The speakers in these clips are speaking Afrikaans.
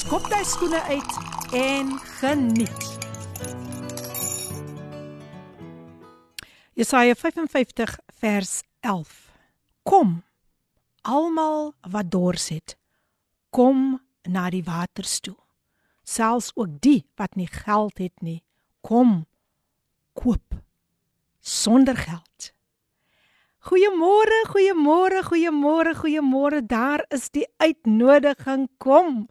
skop jy skoene uit en geniet. Jesaja 55 vers 11. Kom, almal wat dors het, kom na die waters toe. Selfs ook die wat nie geld het nie, kom koop sonder geld. Goeiemôre, goeiemôre, goeiemôre, goeiemôre. Daar is die uitnodiging. Kom.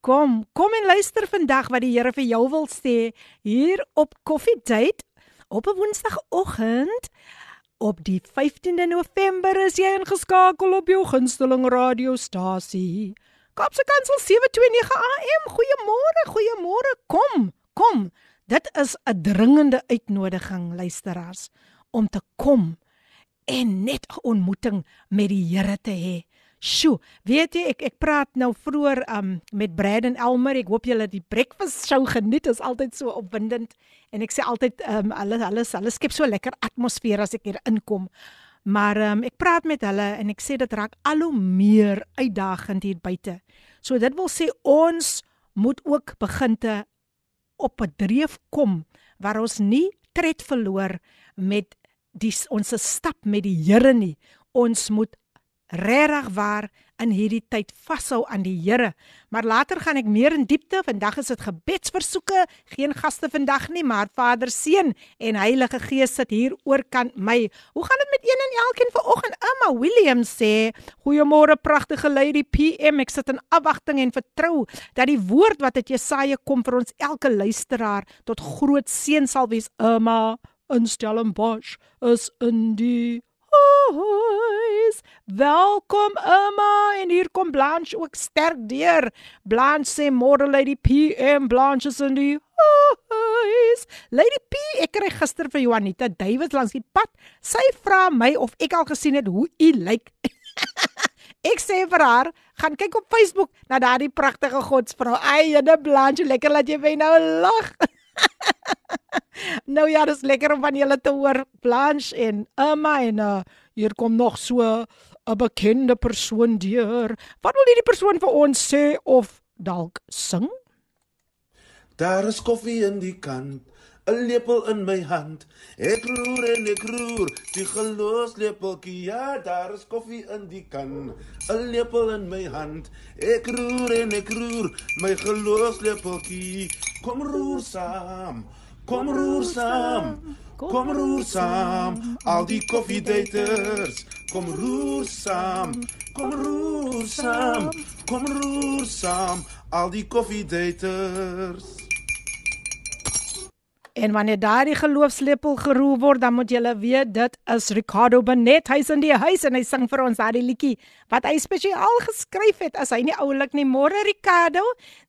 Kom, kom en luister vandag wat die Here vir jou wil sê hier op Coffee Date op 'n Woensdagoggend. Op die 15de November is jy ingeskakel op jou gunsteling radiostasie. Kapse Kansel 729 AM. Goeiemôre, goeiemôre. Kom, kom. Dit is 'n dringende uitnodiging luisteraars om te kom en net 'n ontmoeting met die Here te hê. Sjoe, weet jy ek ek praat nou vroeër um met Braden Elmer. Ek hoop julle die breakfast show geniet. Dit is altyd so opwindend en ek sê altyd um hulle hulle hulle skep so lekker atmosfeer as ek hier inkom. Maar um ek praat met hulle en ek sê dit raak al hoe meer uitdagend hier buite. So dit wil sê ons moet ook begin te op 'n dreef kom waar ons nie tred verloor met die ons stap met die Here nie. Ons moet regtig waar in hierdie tyd vashou aan die Here. Maar later gaan ek meer in diepte. Vandag is dit gebedsversoeke. Geen gaste vandag nie, maar Vader seën en Heilige Gees sit hier oorkant my. Hoe gaan dit met een en elkeen vanoggend? Emma Williams sê: "Goeiemôre pragtige lady PM. Ek sit in afwagting en vertrou dat die woord wat uit Jesaja kom vir ons elke luisteraar tot groot seën sal wees." Emma in Stellenbosch is in die huis. Welkom Emma en hier kom Blanche ook sterk deur. Blanche sê môre Lady PM Blanche is in die huis. Lady P, ek kry gister vir Juanita Davids langs die pad. Sy vra my of ek al gesien het hoe u lyk. ek sê vir haar, gaan kyk op Facebook na daardie pragtige godsvrou. Ai, jene Blanche, lekker laat jy my nou lag. nou ja, dis lekker om van julle te hoor Blanche en Emma en uh, hier kom nog so 'n bekende persoon deur. Wat wil hierdie persoon vir ons sê of dalk sing? Daar is koffie in die kan, 'n lepel in my hand. Ek roer en ek roer, die gelos lepeltjie. Ja, daar is koffie in die kan, 'n lepel in my hand. Ek roer en ek roer, my gelos lepeltjie. Kom roer saam. Kom roer. Kom roer. Al die koffiedaters. Kom roer. Kom roer. Kom roer. Al die koffiedaters. En wanneer daardie geloofslepel geroer word, dan moet jy weet dit is Ricardo Benet. Hy's in die huis en hy sing vir ons daardie liedjie wat hy spesiaal geskryf het. As hy nie oulik nie, môre Ricardo.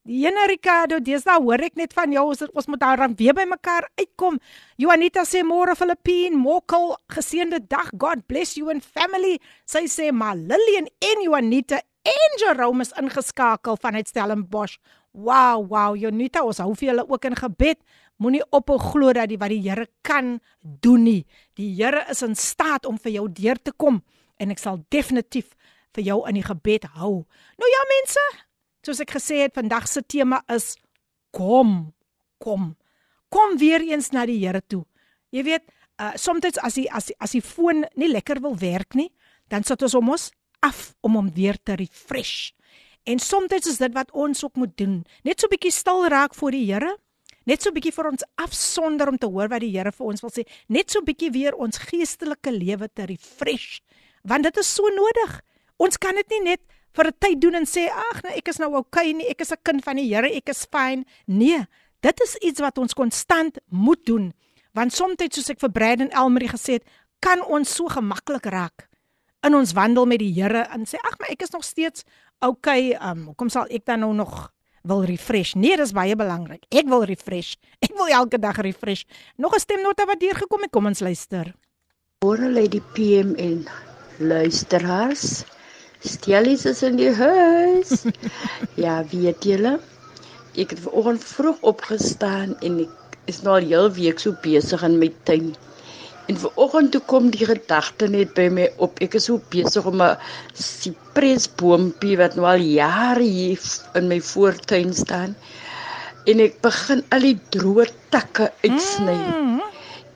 Die ene Ricardo, dis daar hoor ek net van jou. Ons, ons moet daar dan weer by mekaar uitkom. Juanita sê môre Filippine, Mokkel, geseënde dag. God bless you and family. Sy sê maar Lillian en Juanita en Jerome is ingeskakel vanuit Stellenbosch. Wow, wow, Juanita, ons hou vir julle ook in gebed. Moenie ophou glo dat die wat die Here kan doen nie. Die Here is in staat om vir jou deur te kom en ek sal definitief vir jou in die gebed hou. Nou ja mense, soos ek gesê het, vandag se tema is kom, kom. Kom weer eens na die Here toe. Jy weet, uh, soms as die as die, as die foon nie lekker wil werk nie, dan sit ons hom ons af om hom weer te refresh. En soms is dit wat ons ook moet doen. Net so 'n bietjie stil raak voor die Here net so bietjie vir ons afsonder om te hoor wat die Here vir ons wil sê, net so bietjie weer ons geestelike lewe te refresh, want dit is so nodig. Ons kan dit nie net vir 'n tyd doen en sê ag nee, ek is nou okay nie, ek is 'n kind van die Here, ek is fyn. Nee, dit is iets wat ons konstant moet doen, want soms soos ek vir Braden Elmarie gesê het, kan ons so gemaklik raak in ons wandel met die Here en sê ag maar ek is nog steeds okay, um, hoekom sal ek dan nou nog wil refresh. Nee, dis baie belangrik. Ek wil refresh. Ek wil elke dag refresh. Nog 'n stemnota wat deurgekom het. Kom ons luister. Môre lê die PM en luisteraars. Stellies is in die huis. ja, weet julle? Ek het vanoggend vroeg opgestaan en ek is nou al heel week so besig in my tuin. En vanoggend toe kom die gedagte net by my op. Ek is so besig om 'n sipresboompie wat nou al jare hier in my voortuin staan. En ek begin al die droë takke uitsny. Mm.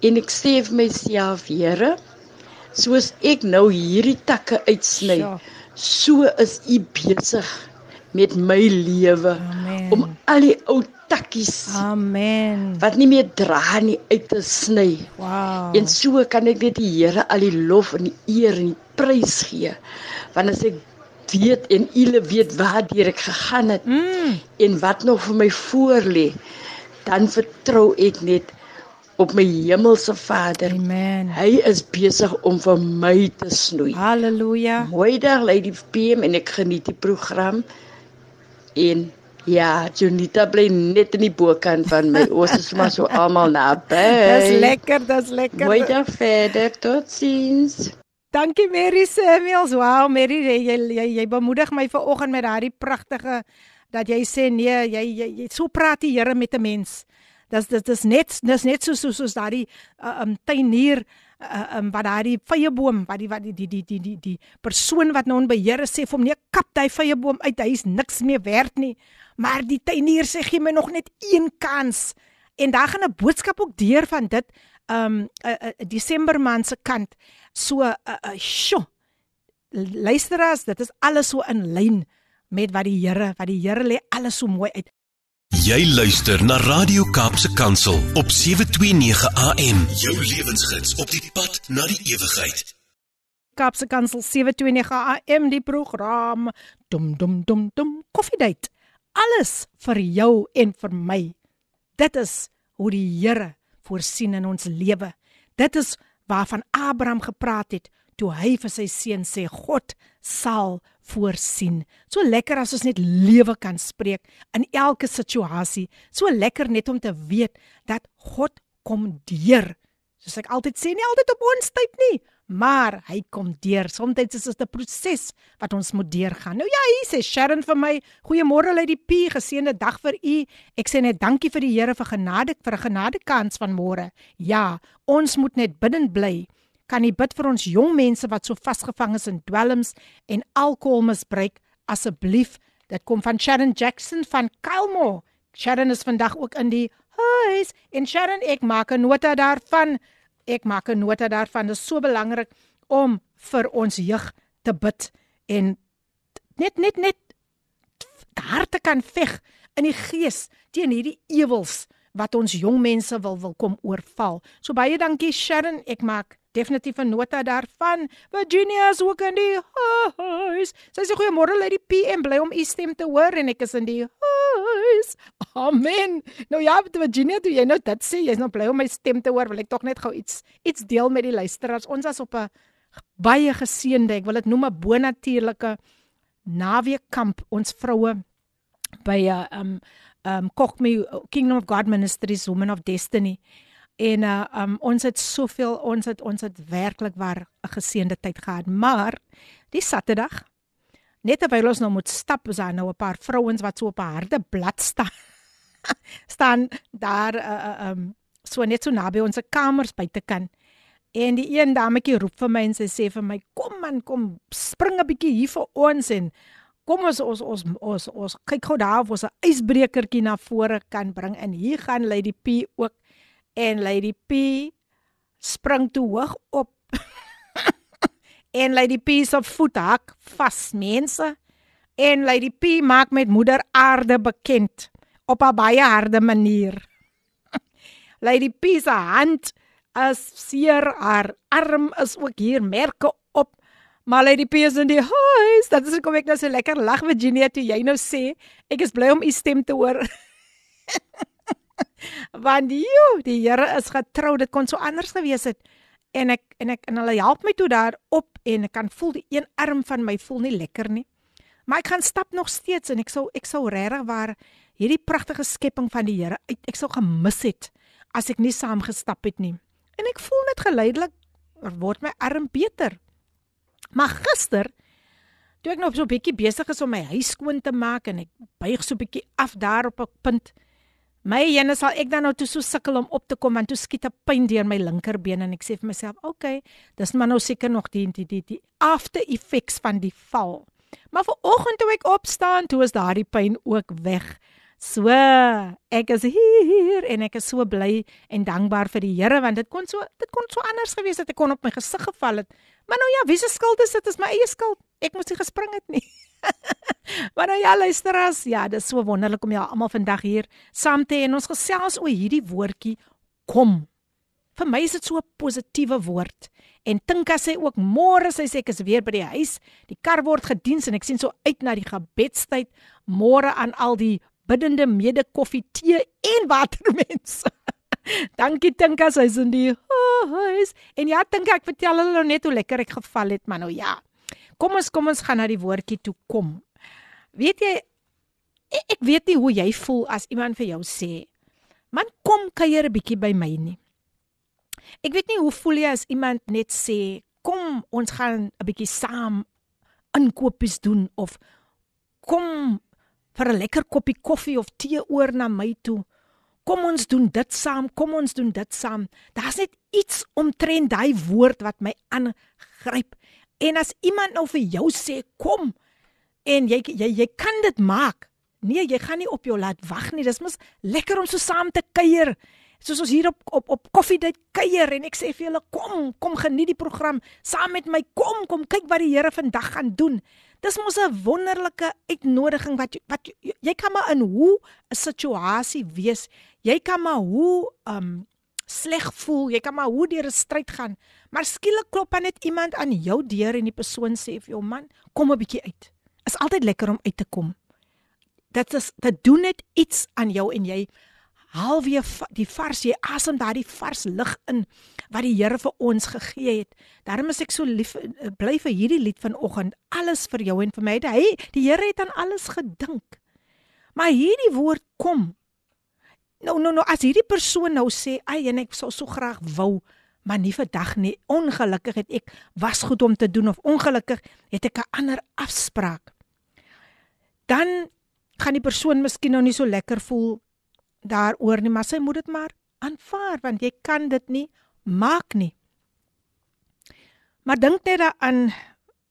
En ek sê vir myself, Here, soos ek nou hierdie takke uitsny, Ja. so is U besig met my lewe om al die ou takkies Amen. wat nie meer dra nie uit te sny. Wow. En so kan ek net die Here al die lof en die eer en die prys gee. Want as ek weet en julle weet waardeur ek gegaan het Mm. en wat nog vir my voorlê, dan vertrou ek net op my hemelse Vader. Amen. Hy is besig om vir my te snoei. Halleluja. Mooi dag Lady PM en ek geniet die program. En ja, Jonita bly net in die bokant van my. Ons is maar so almal naby. Dis lekker, dis lekker. Mooi dag verder. Totsiens. Dankie Mary Samuels. Wow, Mary, jy jy, jy, bemoedig my vanoggend met daardie pragtige dat jy sê nee, jy jy, jy so praat die Here met 'n mens. Dis dis dis net dis net so so soos daardie uh, um tuinier uh, um wat daardie vyeboom wat die wat die die die die die, die persoon wat nou in beheer sê vir hom nee kap daai vyeboom uit hy is niks meer werd nie maar die tuinier sê gee my nog net een kans en daar gaan 'n boodskap ook deur van dit um 'n uh, uh, Desember maand se kant so uh, uh, sjo luisteraars dit is alles so in lyn met wat die Here wat die Here lê alles so mooi uit Jy luister na Radio Kaapse Kansel op 729 AM. Jou lewensgids op die pad na die ewigheid. Kaapse Kansel 729 AM die program dum dum dum dum koffiedייט alles vir jou en vir my. Dit is hoe die Here voorsien in ons lewe. Dit is waarvan Abraham gepraat het toe hy vir sy seun sê God sal voorsien. So lekker as ons net lewe kan spreek in elke situasie. So lekker net om te weet dat God kom deur. Soos ek altyd sê nie altyd op ons tyd nie maar hy kom deur. Soms is dit 'n proses wat ons moet deurgaan. Nou ja, hier sê Sharon vir my, goeiemôre uit die P, geseënde dag vir u. Ek sê net dankie vir die Here vir genade vir 'n genade kans van môre. Ja, ons moet net bidden bly. Kan u bid vir ons jong mense wat so vasgevang is in dwelms en alkoholmisbruik asseblief? Dit kom van Sharon Jackson van Kylmo. Sharon is vandag ook in die huis en Sharon, ek maak 'n nota daarvan. Ek maak 'n nota daarvan. Dit is so belangrik om vir ons jeug te bid en net net net harte kan veg in die gees teen hierdie ewels wat ons jong mense wil wil kom oorval. So baie dankie Sharon. Ek maak definitief 'n nota daarvan. Virginia is ook in die huis. Sy sê goeiemôre uit die PM bly om u stem te hoor en ek is in die huis. Amen. Nou ja, Virginia, toe jy nou dit sê, jy's nou bly om my stem te hoor, wil ek tog net gou iets iets deel met die luisteraars. Ons was op 'n baie geseënde, ek wil dit noem 'n bonatuurlike naweekkamp ons vroue by 'n uh, um um Kokme Kingdom of God Ministries Women of Destiny. En uh um ons het soveel ons het ons het werklik waar 'n geseënde tyd gehad, maar die Saterdag net terwyl ons nou moet stap, is daar nou 'n paar vrouens wat so op 'n harde blad staan. staan daar uh, uh um so net so naby ons kamers buitekant. En die een dametjie roep vir my en sy sê vir my: "Kom man, kom spring 'n bietjie hier vir ons en kom ons ons ons ons, ons kyk gou daar of ons 'n ysbrekertjie na vore kan bring." En hier gaan Lady P ook en Lady P spring toe hoog op. en Lady P se voet hak vas, mense. En Lady P maak met moeder aarde bekend op 'n baie harde manier. Lady P se hand as seer haar arm is ook hier merke op. Maar Lady P is in die huis. Dat is hoekom ek nou so lekker lag Virginia toe jy nou sê ek is bly om u stem te hoor. Want joh, die Here is getrou. Dit kon so anders gewees het. En ek en ek en hulle help my toe daar op en ek kan voel die een arm van my voel nie lekker nie. Maar ek gaan stap nog steeds en ek sou ek sou regtig waar hierdie pragtige skepping van die Here ek, ek sou gemis het as ek nie saam gestap het nie. En ek voel net geleidelik word my arm beter. Maar gister toe ek nog so 'n bietjie besig is om my huis skoon te maak en ek buig so 'n bietjie af daar op 'n punt. My ene sal ek dan nou toe so sukkel om op te kom en toe skiet 'n pyn deur my linkerbeen en ek sê vir myself, "Oké, okay, dis maar nou seker nog die die die die after effects van die val." Maar vanoggend toe ek opstaan, toe is daardie pyn ook weg. So, ek is hier en ek is so bly en dankbaar vir die Here want dit kon so dit kon so anders gewees het ek kon op my gesig geval het. Maar nou ja, wie se skuld is dit? Is my eie skuld. Ek moes nie gespring het nie. maar nou ja, luister as, ja, dit is so wonderlik om julle almal vandag hier saam te hê en ons gesels oor hierdie woordjie kom. Vir my is dit so 'n positiewe woord. En Tinka sê ook môre sy sê ek is weer by die huis. Die kar word gediens en ek sien so uit na die gebedstyd môre aan al die biddende mede koffie, tee en watermense. Dankie Tinka, sy's in die huis. En ja, Tinka, ek vertel hulle nou net hoe lekker ek geval het, maar nou ja. Kom ons kom ons gaan na die woordjie toe kom. Weet jy ek, ek weet nie hoe jy voel as iemand vir jou sê, "Man, kom kuier 'n bietjie by my nie." Ek weet nie hoe voel jy as iemand net sê, "Kom, ons gaan 'n bietjie saam inkopies doen" of "Kom, vir 'n lekker koppie koffie of tee oor na my toe. Kom ons doen dit saam, kom ons doen dit saam. Daar's net iets omtrent daai woord wat my aangryp. En as iemand nou vir jou sê kom en jy jy jy kan dit maak. Nee, jy gaan nie op jou laat wag nie. Dis mos lekker om so saam te kuier. Soos ons hier op op op koffiedייט kuier en ek sê vir julle kom, kom geniet die program saam met my. Kom, kom kyk wat die Here vandag gaan doen. Dis mos 'n wonderlike uitnodiging wat wat jy kan maar in hoe 'n situasie wees. Jy kan maar hoe um sleg voel, jy kan maar hoe deur 'n stryd gaan. Maar skielik klop dan net iemand aan jou deur en die persoon sê vir jou man, kom 'n bietjie uit. Is altyd lekker om uit te kom. Dit is dit doen net iets aan jou en jy haal weer die vars jy asem daardie vars lug in wat die Here vir ons gegee het. Daarom is ek so lief eh, bly vir hierdie lied vanoggend. Alles vir jou en vir my. Hy die Here het aan alles gedink. Maar hierdie woord kom. Nou nou nou as hierdie persoon nou sê, "Ag en ek sou so graag wou, maar nie vandag nie. Ongelukkig het ek was goed om te doen of ongelukkig het ek 'n ander afspraak." Dan gaan die persoon miskien nou nie so lekker voel daaroor nie, maar sy moet dit maar aanvaar want jy kan dit nie maak nie. Maar dink net daaraan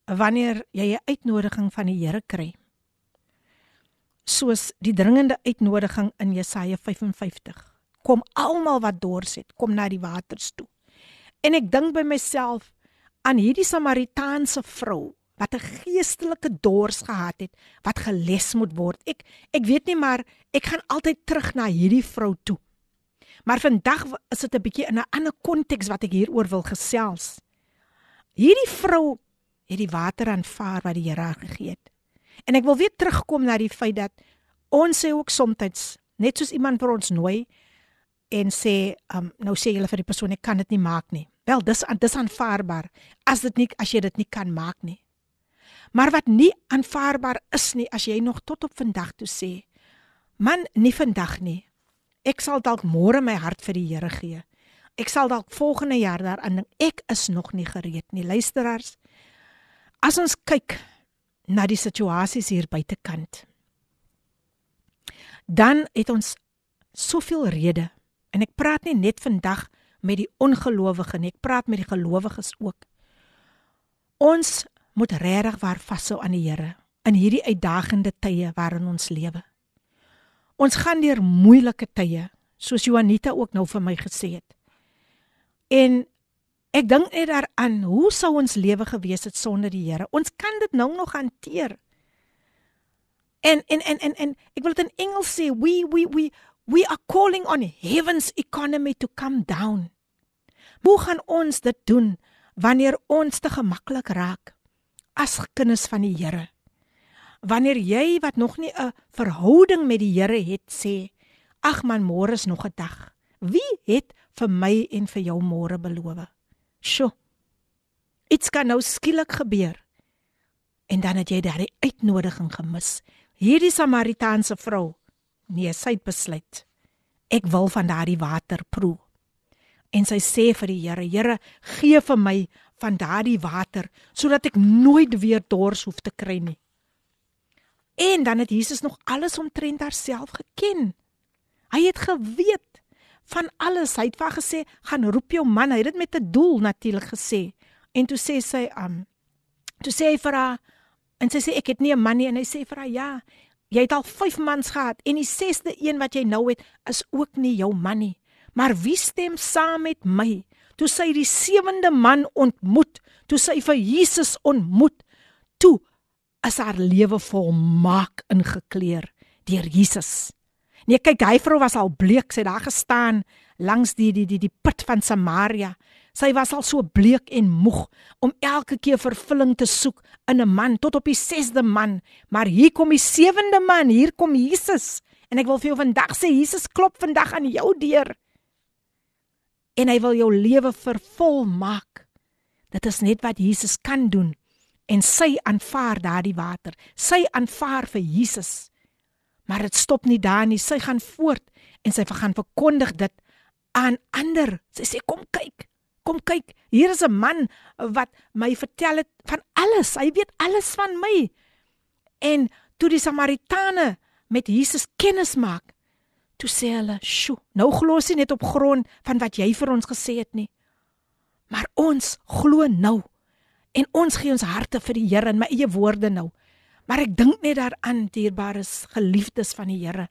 wanneer jy 'n uitnodiging van die Here kry. Soos die dringende uitnodiging in Jesaja 55. Kom almal wat dors het, kom na die waters toe. En ek dink by myself aan hierdie Samaritaanse vrou wat 'n geestelike dors gehad het wat geles moet word. Ek ek weet nie maar ek gaan altyd terug na hierdie vrou toe. Maar vandag is dit 'n bietjie in 'n ander konteks wat ek hieroor wil gesels. Hierdie vrou het die water aanvaar wat die Here gegee het. En ek wil weer terugkom na die feit dat ons sê ook soms net soos iemand vir ons nooi en sê um, nou sê julle vir die persoon ek kan dit nie maak nie. Wel dis dis aanvaarbaar as dit nie as jy dit nie kan maak nie. Maar wat nie aanvaarbaar is nie as jy nog tot op vandag toe sê, man, nie vandag nie. Ek sal dalk môre my hart vir die Here gee. Ek sal dalk volgende jaar daaraan dink. Ek is nog nie gereed nie. Luisteraars, as ons kyk na die situasies hier buitekant, dan het ons soveel redes en ek praat nie net vandag met die ongelowiges nie, ek praat met die gelowiges ook. Ons moet regtig waar vashou aan die Here in hierdie uitdagende tye waarin ons lewe. Ons gaan deur moeilike tye, soos Juanita ook nou vir my gesê het. En ek dink net daaraan, hoe sou ons lewe gewees het sonder die Here? Ons kan dit nou nog hanteer. En en en en en ek wil dit in Engels sê, we we we we are calling on heaven's economy to come down. Hoe gaan ons dit doen wanneer ons te gemaklik raak? As kinders van die Here. Wanneer jy wat nog nie 'n verhouding met die Here het sê, ag man, môre is nog 'n dag. Wie het vir my en vir jou môre beloof? Sjoe. Dit's kan nou skielik gebeur. En dan het jy daardie uitnodiging gemis. Hierdie Samaritaanse vrou, nee, sy het besluit ek wil van daardie water proe. En sy sê vir die Here, Here, gee vir my van daardie water sodat ek nooit weer dors hoef te kry nie. En dan het Jesus nog alles omtrent haarself geken. Hy het geweet van alles. Hy het vir gesê, "Gaan roep jou man." Hy het dit met 'n doel natuurlik gesê. En toe sê sy, "Um, toe sê hy vir haar en sy sê ek het nie 'n man nie." En hy sê vir haar, "Ja, jy het al 5 mans gehad en die 6de een wat jy nou het is ook nie jou man nie. Maar wie stem saam met my?" Toe sy die sewende man ontmoet, toe sy vir Jesus ontmoet, toe is haar lewe volmaak ingekleer deur Jesus. Nee, kyk, hy vrou was al bleek, sy het daar gestaan langs die die die die put van Samaria. Sy was al so bleek en moeg om elke keer vervulling te soek in 'n man tot op die 6de man, maar hier kom die 7de man, hier kom Jesus. En ek wil vir jou vandag sê Jesus klop vandag aan jou deur. En hy wil jou lewe vervul maak. Dit is net wat Jesus kan doen. En sy aanvaar daardie water. Sy aanvaar vir Jesus. Maar dit stop nie daar nie. Sy gaan voort en sy gaan verkondig dit aan ander. Sy sê kom kyk. Kom kyk. Hier is 'n man wat my vertel het van alles. Hy weet alles van my. En toe die Samaritane met Jesus kennis maak, toe sê hulle, "Sjoe, nou glo ons nie net op grond van wat jy vir ons gesê het nie, maar ons glo nou." En ons gee ons harte vir die Here in my eie woorde nou. Maar ek dink net daaraan dierbares geliefdes van die Here,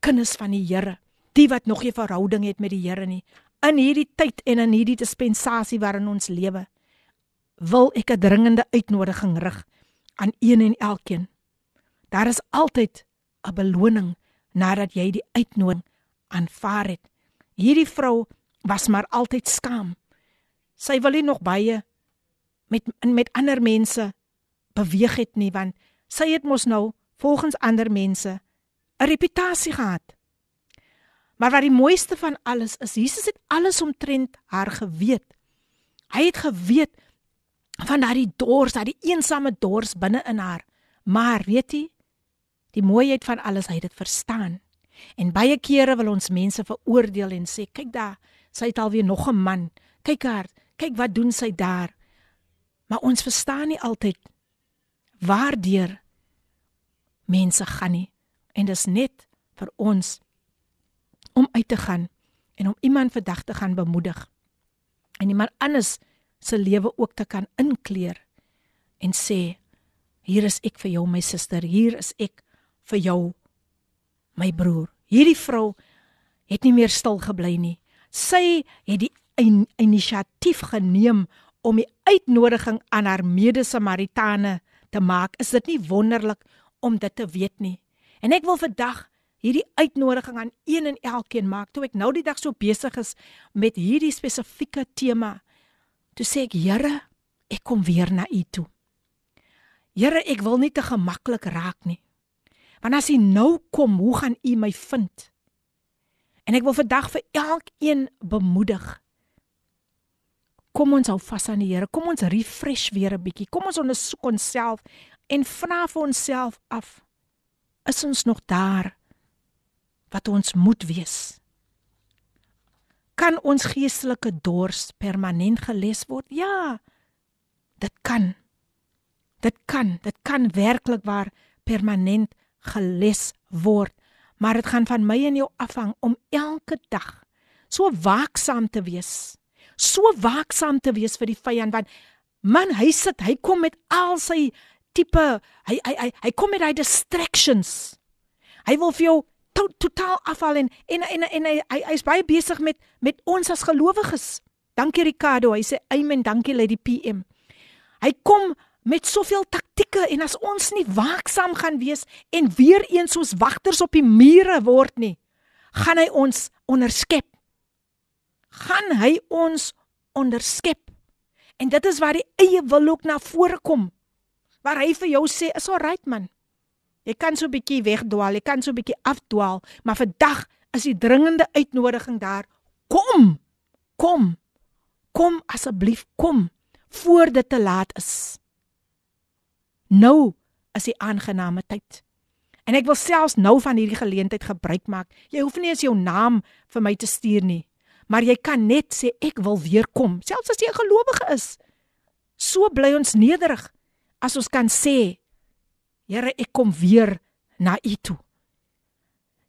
kinders van die Here, die wat nog nie verhouding het met die Here nie. In hierdie tyd en in hierdie dispensasie waarin ons lewe, wil ek 'n dringende uitnodiging rig aan een en elkeen. Daar is altyd 'n beloning nadat jy die uitnodiging aanvaar het. Hierdie vrou was maar altyd skaam. Sy wil nie nog baie met met ander mense beweeg het nie want sy het mos nou volgens ander mense 'n reputasie gehad. Maar wat die mooiste van alles is, Jesus het alles omtrent haar geweet. Hy het geweet van daardie dors, daardie eensame dors binne in haar. Maar weet jy, die mooiheid van alles, hy het dit verstaan. En baie kere wil ons mense veroordeel en sê, kyk daar, sy het alweer nog 'n man. Kyk haar, kyk wat doen sy daar. Maar ons verstaan nie altyd waardeur mense gaan nie. En dis net vir ons om uit te gaan en om iemand vandag te gaan bemoedig. En iemand anders se lewe ook te kan inkleer en sê hier is ek vir jou my suster, hier is ek vir jou my broer. Hierdie vrou het nie meer stil gebly nie. Sy het die in, inisiatief geneem om die uitnodiging aan haar mede-Samaritane te maak. Is dit nie wonderlik om dit te weet nie? En ek wil vandag hierdie uitnodiging aan een en elkeen maak. Toe ek nou die dag so besig is met hierdie spesifieke tema, toe sê ek, Here, ek kom weer na U toe. Here, ek wil nie te gemaklik raak nie. Want as U nou kom, hoe gaan U my vind? En ek wil vandag vir elkeen bemoedig. Kom ons hou vas aan die Here. Kom ons refresh weer 'n bietjie. Kom ons ondersoek onsself en vra vir onsself af: Is ons nog daar wat ons moet wees. Kan ons geestelike dors permanent geles word? Ja. Dit kan. Dit kan, dit kan werklik waar permanent geles word, maar dit gaan van my en jou afhang om elke dag so waaksaam te wees. So waaksaam te wees vir die vyand want man, hy sit, hy kom met al sy tipe hy hy hy, hy kom met hy distractions. Hy wil vir jou to totaal afval en en en, en hy hy hy's baie besig met met ons as gelowiges. Dankie Ricardo, hy sê amen, dankie Lady PM. Hy kom met soveel taktieke en as ons nie waaksaam gaan wees en weer eens soos wagters op die mure word nie, gaan hy ons onderskep. Gaan hy ons onderskep. En dit is waar die eie wil ook na vore kom. Waar hy vir jou sê, "Is alright man. Jy kan so 'n bietjie wegdwaal, jy kan so 'n bietjie afdwaal, maar vandag is die dringende uitnodiging daar. Kom. Kom. Kom asseblief, kom voor dit te laat is. Nou is die aangename tyd. En ek wil selfs nou van hierdie geleentheid gebruik maak. Jy hoef nie eens jou naam vir my te stuur nie, maar jy kan net sê ek wil weer kom, selfs as jy 'n gelowige is. So bly ons nederig as ons kan sê, Here, ek kom weer na U toe.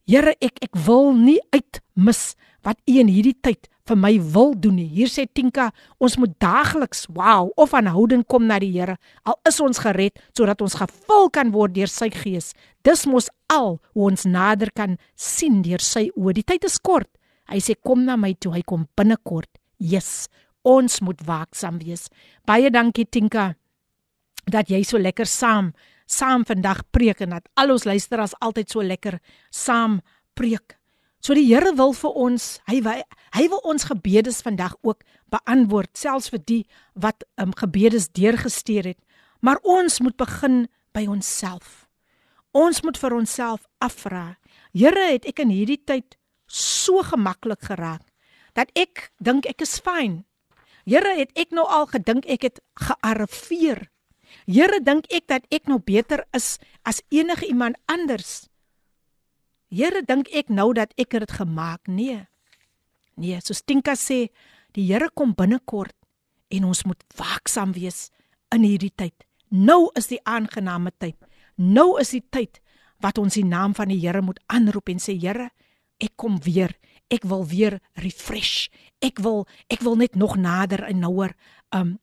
Here, ek ek wil nie uitmis wat U in hierdie tyd vir my wil doen nie. Hier sê Tinka, ons moet daagliks, wow, of aanhoudend kom na die Here. Al is ons gered sodat ons gevul kan word deur sy gees. Dis mos al hoe ons nader kan sien deur sy oë. Die tyd is kort. Hy sê kom na my toe, hy kom binnekort. Yes, ons moet waaksaam wees. Baie dankie Tinka dat jy so lekker saam saam vandag preek en dat al ons luisteraars altyd so lekker saam preek. So die Here wil vir ons, hy hy wil ons gebedes vandag ook beantwoord, selfs vir die wat um, gebedes deurgestuur het. Maar ons moet begin by onsself. Ons moet vir onsself afvra. Here, het ek in hierdie tyd so gemaklik geraak dat ek dink ek is fyn. Here, het ek nou al gedink ek het gearriveer. Here, dink ek dat ek nou beter is as enige iemand anders. Here, dink ek nou dat ek dit gemaak? Nee. Nee, so Stinka sê, die Here kom binnekort en ons moet waaksaam wees in hierdie tyd. Nou is die aangename tyd. Nou is die tyd wat ons die naam van die Here moet aanroep en sê Here, ek kom weer. Ek wil weer refresh. Ek wil ek wil net nog nader en nouer um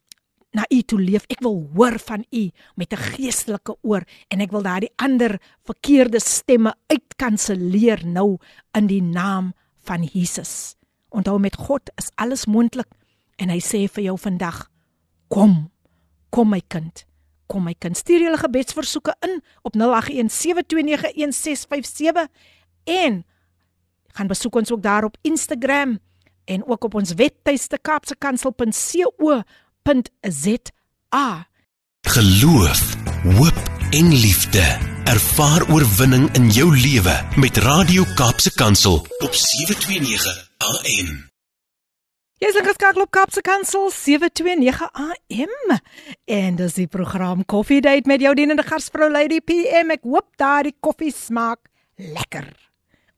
na u toe leef. Ek wil hoor van u met 'n geestelike oor en ek wil daardie ander verkeerde stemme uitkanselleer nou in die naam van Jesus. Onthou met God is alles moontlik en hy sê vir jou vandag: Kom. Kom my kind. Kom my kind. Stuur julle gebedsversoeke in op 0817291657 en gaan besoek ons ook daar op Instagram en ook op ons webtuiste kapsekansel.co www.za. Geloof, hoop en liefde. Ervaar oorwinning in jou lewe met Radio Kaapse Kansel op 729 AM. Jy's lekker skakel op Kaapse Kansel 729 AM. En dis die program Coffee Date met jou dienende gasvrou Lady PM. Ek hoop daardie koffie smaak lekker.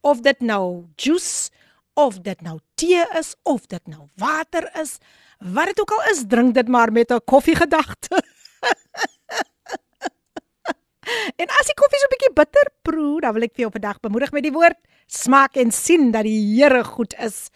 Of dit nou juice of dit nou tee is of dit nou water is. Wat dit ook al is, drink dit maar met 'n koffiegedagte. en as die koffie so 'n bietjie bitter proe, dan wil ek vir jou vandag bemoedig met die woord: smaak en sien dat die Here goed is.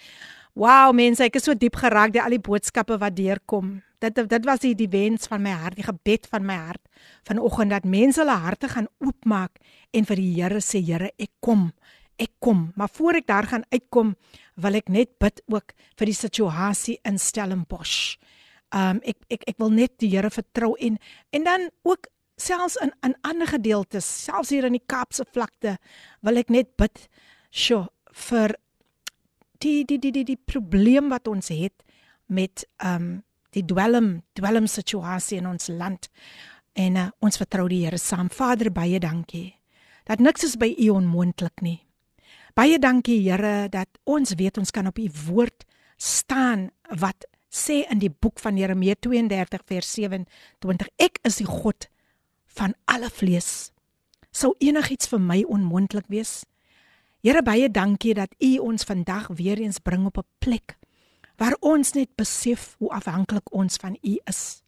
Wow, mense, ek is so diep geraak deur al die boodskappe wat deurkom. Dit dit was die, die wens van my hart, die gebed van my hart vanoggend dat mense hulle harte gaan oopmaak en vir die Here sê, Here, ek kom ek kom, maar voor ek daar gaan uitkom, wil ek net bid ook vir die situasie in Stellenbosch. Um ek ek ek wil net die Here vertrou en en dan ook selfs in in ander gedeeltes, selfs hier in die Kaapse vlakte, wil ek net bid sjo vir die die die die die probleem wat ons het met um die dwelm dwelm situasie in ons land. En uh, ons vertrou die Here saam. Vader, baie dankie. Dat niks is by U onmoontlik nie. Baie dankie Here dat ons weet ons kan op u woord staan wat sê in die boek van Jeremia 32 vers 27 ek is die God van alle vlees. Sou enigiets vir my onmoontlik wees? Here baie dankie dat u ons vandag weer eens bring op 'n plek waar ons net besef hoe afhanklik ons van u is.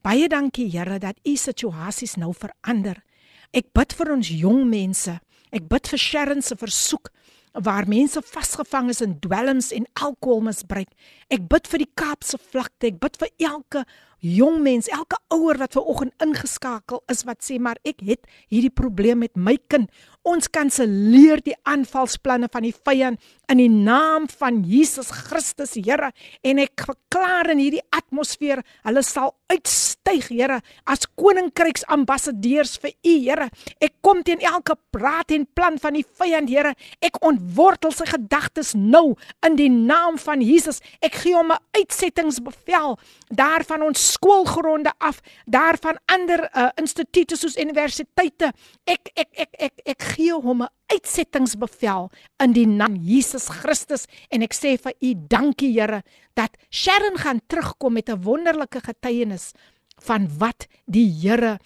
Baie dankie Here dat u situasies nou verander. Ek bid vir ons jong mense. Ek bid vir Sharon se versoek waar mense vasgevang is in dwelms en alkoholmisbruik. Ek bid vir die Kaapse vlakte. Ek bid vir elke jong mens, elke ouer wat ver oggend ingeskakel is wat sê maar ek het hierdie probleem met my kind. Ons kanselleer die aanvalsplanne van die vyand in die naam van Jesus Christus, Here, en ek verklaar in hierdie atmosfeer, hulle sal uitstyg, Here, as koninkryks ambassadeurs vir U, Here. Ek kom teen elke praat en plan van die vyand, Here. Ek ontwortel sy gedagtes nou in die naam van Jesus. Ek gee hom 'n uitsettingsbevel daarvan ons skoolgronde af, daarvan ander uh, instituie soos universiteite. Ek ek ek ek ek gee hom 'n uitsettingsbevel in die naam Jesus Christus en ek sê vir u dankie Here dat Sharon gaan terugkom met 'n wonderlike getuienis van wat die Here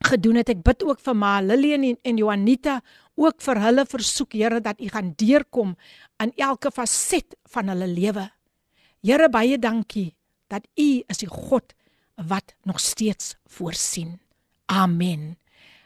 gedoen het. Ek bid ook vir Ma Lillian en, en Juanita ook vir hulle versoek Here dat U gaan deurkom in elke faset van hulle lewe. Here baie dankie dat U is die God wat nog steeds voorsien. Amen.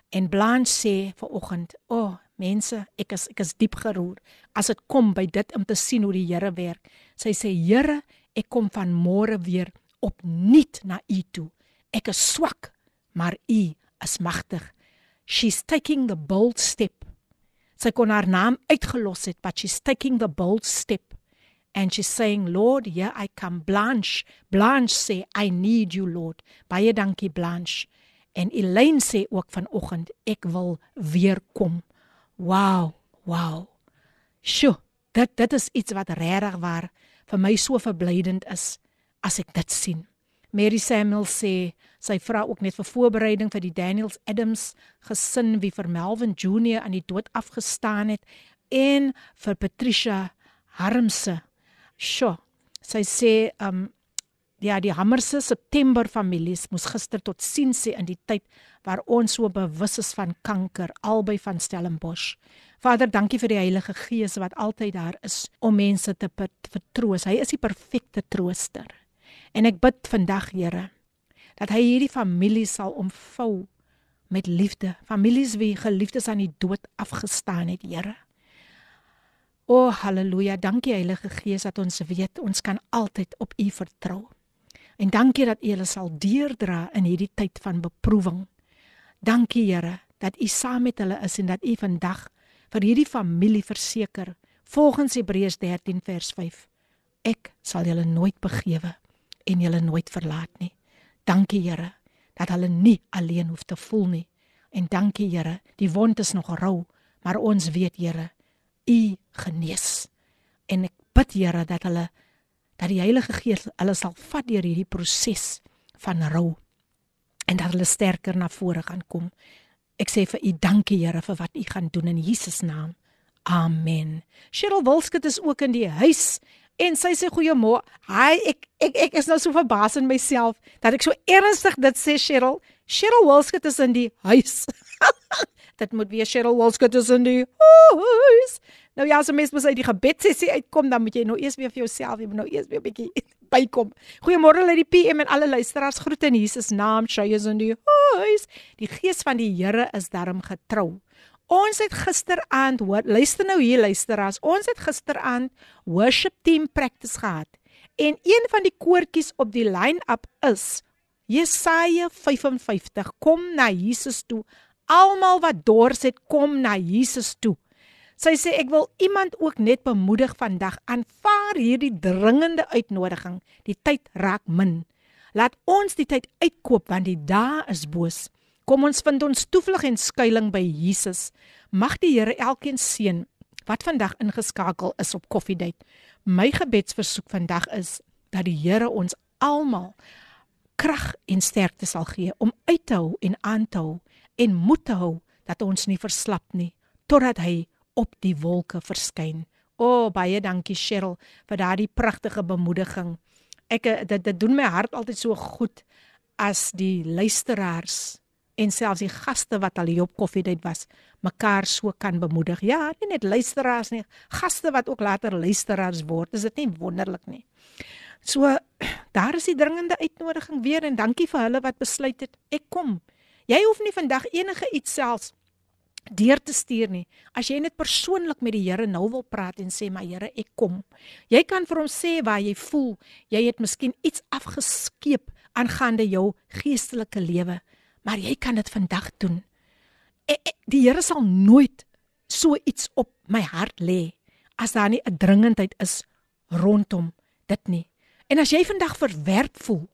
En Blanche sê ver oggend, "O oh, mense, ek is ek is diep geroer as dit kom by dit om te sien hoe die Here werk." Sy sê, "Here, ek kom van môre weer opnuut na U toe. Ek is swak, maar U is magtig." She's taking the bold step. Sy kon haar naam uitgelos het, but she's taking the bold step. And she's saying, Lord, here I come. Blanche, Blanche sê, I need you, Lord. Baie dankie Blanche. En Elaine sê ook vanoggend ek wil weer kom. Wow, wow. Sjoe, dit dit is iets wat regtig waar vir my so verblydend is as ek dit sien. Mary Samuel sê sy vra ook net vir voorbereiding vir die Daniels Adams gesin wie vir Melvin Junior aan die dood afgestaan het en vir Patricia Harmse. Sjoe, sy sê um Ja, die Hammerse September families moes gister tot sien sê in die tyd waar ons so bewus is van kanker albei van Stellenbosch. Vader, dankie vir die Heilige Gees wat altyd daar is om mense te vertroos. Hy is die perfekte trooster. En ek bid vandag, Here, dat hy hierdie familie sal omvou met liefde. Families wie geliefdes aan die dood afgestaan het, Here. O, haleluja. Dankie Heilige Gees dat ons weet ons kan altyd op U vertrou. En dankie dat U hulle sal deurdra in hierdie tyd van beproewing. Dankie Here dat U saam met hulle is en dat U vandag vir hierdie familie verseker volgens Hebreërs 13 vers 5 ek sal julle nooit begewe en julle nooit verlaat nie. Dankie Here dat hulle nie alleen hoef te voel nie. En dankie Here, die wond is nog rou, maar ons weet Here, U genees. En ek bid Here dat hulle dat die Heilige Gees hulle sal vat deur hierdie proses van rou en dat hulle sterker na vore gaan kom. Ek sê vir u dankie Here vir wat u gaan doen in Jesus naam. Amen. Cheryl Wilskut is ook in die huis en sy sê goeiemôre. Hi, ek ek ek is nou so verbaas in myself dat ek so ernstig dit sê Cheryl. Cheryl Wilskut is in die huis. dit moet weer Cheryl Wilskut is in die huis. Nou ja, as 'n mens moet uit die gebedsessie uitkom, dan moet jy nou eers weer vir jouself, jy moet nou eers weer 'n bietjie bykom. Goeiemôre uit die PM en alle luisteraars. Groete in Jesus naam. Shayes in die huis. Die gees van die Here is daarom getrou. Ons het gisteraand hoor, luister nou hier luisteraars. Ons het gisteraand worship team practice gehad. En een van die koortjies op die line-up is Jesaja 55. Kom na Jesus toe. Almal wat dors het, kom na Jesus toe. Sy sê ek wil iemand ook net bemoedig vandag aanvaar hierdie dringende uitnodiging. Die tyd raak min. Laat ons die tyd uitkoop want die dae is boos. Kom ons vind ons toevlug en skuilings by Jesus. Mag die Here elkeen seën wat vandag ingeskakel is op Koffiedייט. My gebedsversoek vandag is dat die Here ons almal krag en sterkte sal gee om uit te hou en aan te hou en moed te hou dat ons nie verslap nie totdat hy op die wolke verskyn. O, oh, baie dankie Cheryl vir daardie pragtige bemoediging. Ek eh, dit dit doen my hart altyd so goed as die luisteraars en selfs die gaste wat al hier op koffiedייט was, mekaar so kan bemoedig. Ja, nie net luisteraars nie, gaste wat ook later luisteraars word. Is dit nie wonderlik nie? So daar is die dringende uitnodiging weer en dankie vir hulle wat besluit het ek kom. Jy hoef nie vandag enige iets selfs deur te stuur nie. As jy net persoonlik met die Here nou wil praat en sê maar Here, ek kom. Jy kan vir hom sê waar jy voel jy het miskien iets afgeskeep aangaande jou geestelike lewe, maar jy kan dit vandag doen. E, e, die Here sal nooit so iets op my hart lê as daar nie 'n dringendheid is rondom dit nie. En as jy vandag verwerp voel,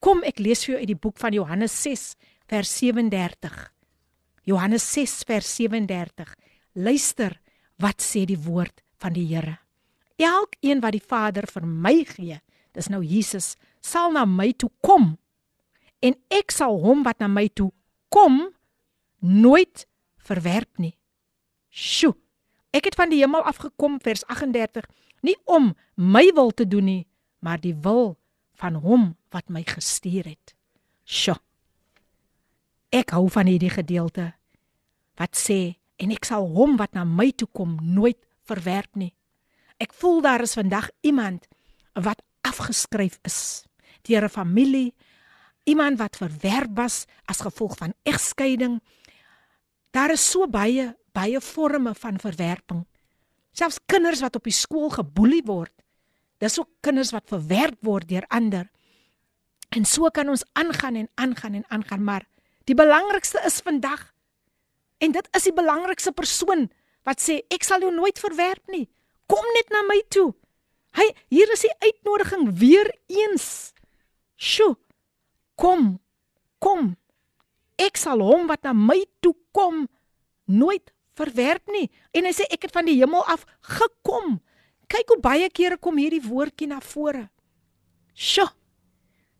kom ek lees vir jou uit die boek van Johannes 6 vers 37. Johannes 6 vers 37. Luister wat sê die woord van die Here. Elkeen wat die Vader vir my gee, dis nou Jesus, sal na my toe kom en ek sal hom wat na my toe kom nooit verwerp nie. Sjoe. Ek het van die hemel afgekom vers 38, nie om my wil te doen nie, maar die wil van hom wat my gestuur het. Sjoe. Ek hou van hierdie gedeelte wat sê en ek sal hom wat na my toe kom nooit verwerp nie. Ek voel daar is vandag iemand wat afgeskryf is deur 'n familie, iemand wat verwerp was as gevolg van egskeiding. Daar is so baie baie forme van verwerping. Selfs kinders wat op die skool geboelie word, dis ook kinders wat verwerp word deur ander. En so kan ons aangaan en aangaan en aangaan, maar die belangrikste is vandag en dit is die belangrikste persoon wat sê ek sal jou nooit verwerp nie. Kom net na my toe. Hy hier is die uitnodiging weer eens. Sjoe. Kom. Kom. Ek sal hom wat na my toe kom nooit verwerp nie. En hy sê ek het van die hemel af gekom. Kyk hoe baie kere kom hierdie woordjie na vore. Sjoe.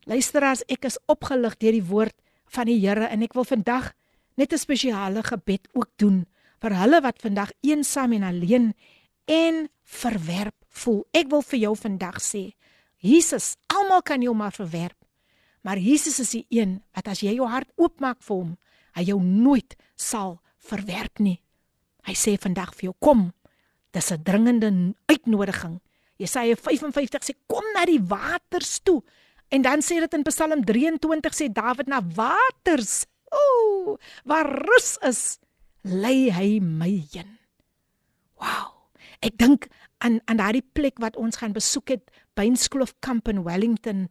Luisteraars, ek is opgelig deur die woord van die Here en ek wil vandag net 'n spesiale gebed ook doen vir hulle wat vandag eensaam en alleen en verwerp voel. Ek wil vir jou vandag sê, Jesus, almal kan jou maar verwerp. Maar Jesus is die een wat as jy jou hart oopmaak vir hom, hy jou nooit sal verwerp nie. Hy sê vandag vir jou, kom. Dis 'n dringende uitnodiging. Jesaja 55 sê kom na die waters toe. En dan sê dit in Psalm 23 sê Dawid na waters. Ooh, waar rus is, lei hy my heen. Wow. Ek dink aan aan daardie plek wat ons gaan besoek het, Bainskloof Kamp in Wellington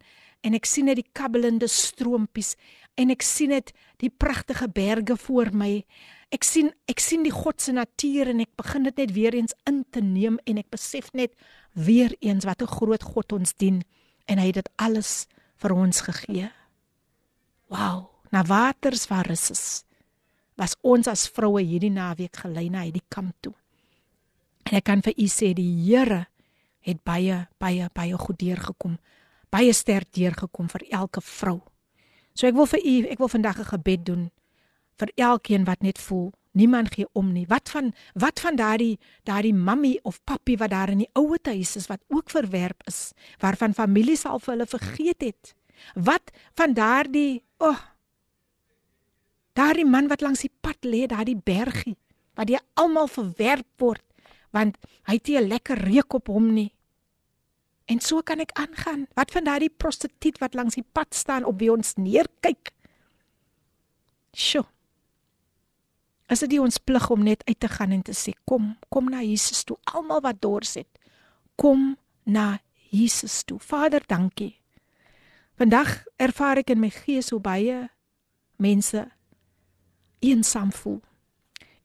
en ek sien net die kabbelende stroompies en ek sien net die pragtige berge voor my. Ek sien ek sien die God se natuur en ek begin dit net weer eens in te neem en ek besef net weer eens wat 'n groot God ons dien en hy het dit alles vir ons gegee. Wow, na waters waar is is. Was ons as vroue hierdie naweek gelei na hierdie kamp toe. En ek kan vir u sê die Here het baie baie baie goed deurgekom. Baie sterk deurgekom vir elke vrou. So ek wil vir u, ek wil vandag 'n gebed doen vir elkeen wat net voel niemand gee om nie. Wat van wat van daardie daardie mammy of pappie wat daar in die ouer huis is wat ook verwerp is, waarvan families al vir hulle vergeet het. Wat van daardie o oh, daardie man wat langs die pad lê, daardie bergie wat jy almal verwerp word want hy het 'n lekker reuk op hom nie. En so kan ek aangaan. Wat van daardie prostituut wat langs die pad staan op wie ons neerkyk? Sjoe. Is dit ons plig om net uit te gaan en te sê kom, kom na Jesus toe, almal wat dors het. Kom na Jesus toe. Vader, dankie. Vandag ervaar ek in my gees hoe baie mense eensaam voel.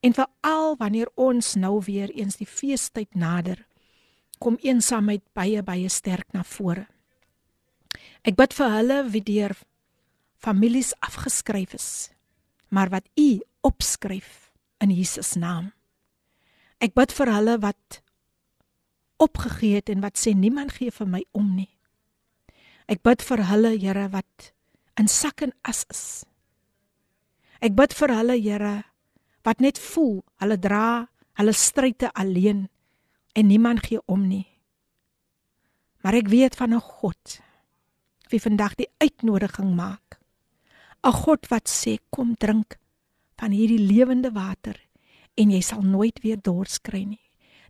En veral wanneer ons nou weer eens die feestyd nader, kom eensaamheid baie baie sterk na vore. Ek bid vir hulle wie deur families afgeskryf is, maar wat U opskryf in Jesus naam. Ek bid vir hulle wat opgegee het en wat sê niemand gee vir my om nie. Ek bid vir hulle Here wat in sak en as is. Ek bid vir hulle Here wat net voel hulle dra hulle stryde alleen en niemand gee om nie. Maar ek weet van 'n God wie vandag die uitnodiging maak. 'n God wat sê kom drink van hierdie lewende water en jy sal nooit weer dors kry nie.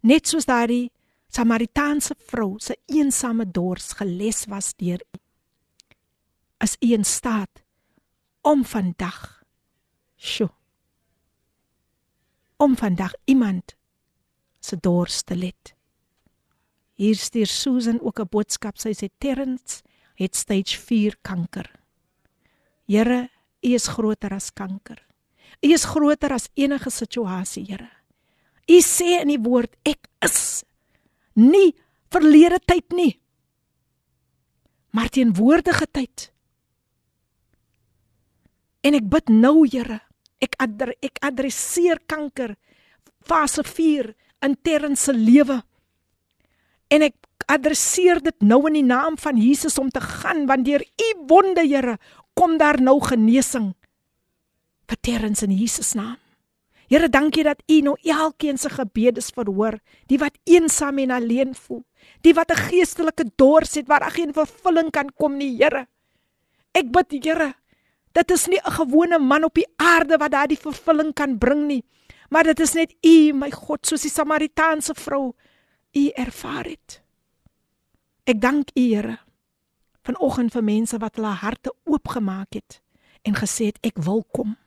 Net soos daardie Samaritaanse vrou se eensame dors geles was deur U. As U in staat om vandag sjoe om vandag iemand se dors te let. Hier stuur Susan ook 'n boodskap. Sy sê Terrence het stage 4 kanker. Here, U is groter as kanker. U is groter as enige situasie, Here. U sê in die woord ek is nie verlede tyd nie. Maar teenwoordige tyd. En ek bid nou, Here, Ek adre, ek adresseer kanker fase 4 in Terrence se lewe. En ek adresseer dit nou in die naam van Jesus om te gaan want deur u wonde Here kom daar nou genesing. Terrence in Jesus naam. Here, dankie dat U nou elkeen se gebede verhoor, die wat eensaam en alleen voel, die wat 'n geestelike dors het waar geen vervulling kan kom nie, Here. Ek bid, Here, Dit is nie 'n gewone man op die aarde wat daardie vervulling kan bring nie, maar dit is net U, my God, soos die Samaritaanse vrou U ervaar het. Ek dank U, Here, vanoggend vir mense wat hulle harte oopgemaak het en gesê het ek wil kom.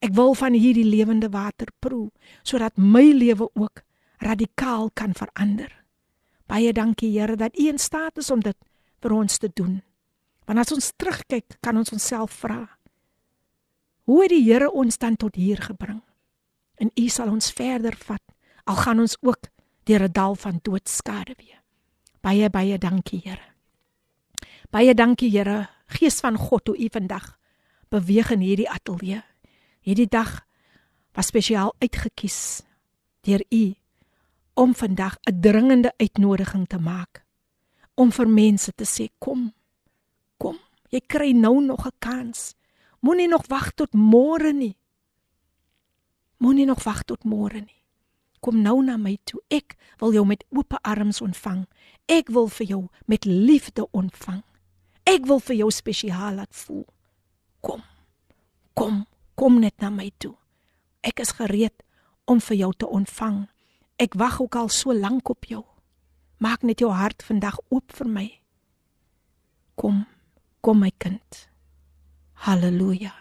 Ek wil van hierdie lewende water proe sodat my lewe ook radikaal kan verander. Baie dankie Here dat U in staat is om dit vir ons te doen. Want as ons terugkyk, kan ons onsself vra: Hoe het die Here ons dan tot hier gebring? En U sal ons verder vat al gaan ons ook deur 'n dal van doodskade weer. Baie baie dankie Here. Baie dankie Here, Gees van God, hoe U vandag beweeg in hierdie ateljee. Hierdie dag was spesiaal uitgekies deur U om vandag 'n dringende uitnodiging te maak om vir mense te sê kom kom jy kry nou nog 'n kans. Moenie nog wag tot môre nie. Moenie nog wag tot môre nie. Kom nou na my toe. Ek wil jou met oop arms ontvang. Ek wil vir jou met liefde ontvang. Ek wil vir jou spesiaal laat voel. Kom kom kom net na my toe ek is gereed om vir jou te ontvang Ek wag ook al so lank op jou. Maak net jou hart vandag oop vir my. Kom, kom my kind. Halleluja.